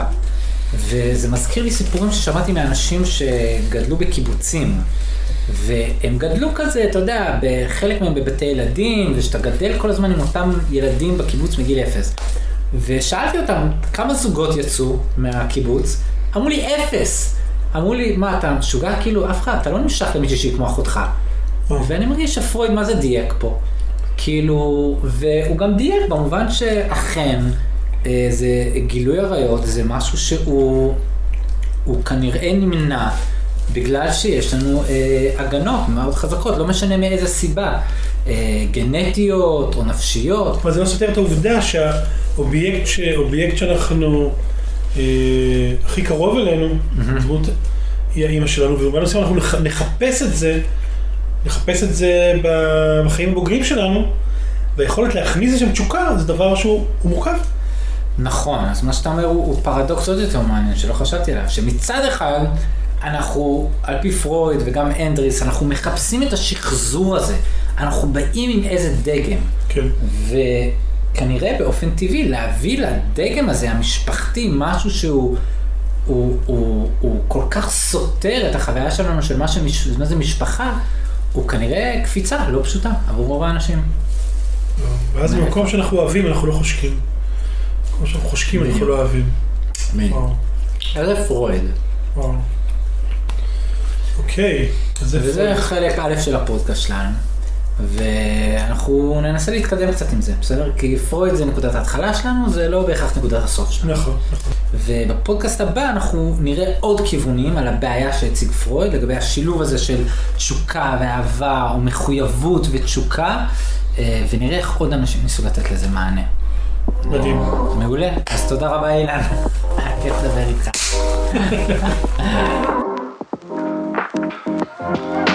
וזה מזכיר לי סיפורים ששמעתי מאנשים שגדלו בקיבוצים. והם גדלו כזה, אתה יודע, בחלק מהם בבתי ילדים, ושאתה גדל כל הזמן עם אותם ילדים בקיבוץ מגיל אפס. ושאלתי אותם, כמה זוגות יצאו מהקיבוץ? אמרו לי, אפס. אמרו לי, מה, אתה משוגע? כאילו, אף אחד, אתה לא נמשך למישהי שהיא כמו אחותך. ואני מרגיש שפרויד, מה זה דייק פה? כאילו, והוא גם דייק במובן שאכן, אה, זה גילוי עריות, זה משהו שהוא הוא כנראה נמנע בגלל שיש לנו אה, הגנות מאוד חזקות, לא משנה מאיזה סיבה, אה, גנטיות או נפשיות. אבל זה לא סותר את העובדה שהאובייקט ש... שאנחנו אה, הכי קרוב אלינו, דמות היא האימא שלנו, ובמובן מסוים אנחנו נח- נחפש את זה, נחפש את זה בחיים הבוגרים שלנו, והיכולת להכניס לשם תשוקה זה דבר שהוא הוא מורכב. נכון, אז מה שאתה אומר הוא, הוא פרדוקס עוד יותר מעניין שלא חשבתי עליו, שמצד אחד אנחנו, על פי פרויד וגם אנדריס, אנחנו מחפשים את השחזור הזה, אנחנו באים עם איזה דגם, כן. וכנראה באופן טבעי להביא לדגם הזה המשפחתי משהו שהוא הוא, הוא, הוא כל כך סותר את החוויה שלנו של מה, שמש, מה זה משפחה, הוא כנראה קפיצה לא פשוטה עבור רוב האנשים. ואז? במקום שאנחנו אוהבים, אנחנו לא חושקים. כמו שאנחנו חושקים, אנחנו. לא אוהבים. זה פרויד. אוקיי, אז זה וזה. חלק א' של הפודקאסט שלנו. ואנחנו ננסה להתקדם קצת עם זה, בסדר? כי פרויד זה נקודת ההתחלה שלנו, זה לא בהכרח נקודת הסוף שלנו. נכון, נכון. ובפודקאסט הבא אנחנו נראה עוד כיוונים על הבעיה שהציג פרויד, לגבי השילוב הזה של תשוקה ואהבה, או מחויבות ותשוקה, אה, ונראה איך עוד אנשים ניסו לתת לזה מענה. מדהים. מעולה, אז תודה רבה אילן, היה כיף לדבר איתך. *laughs* Thank you.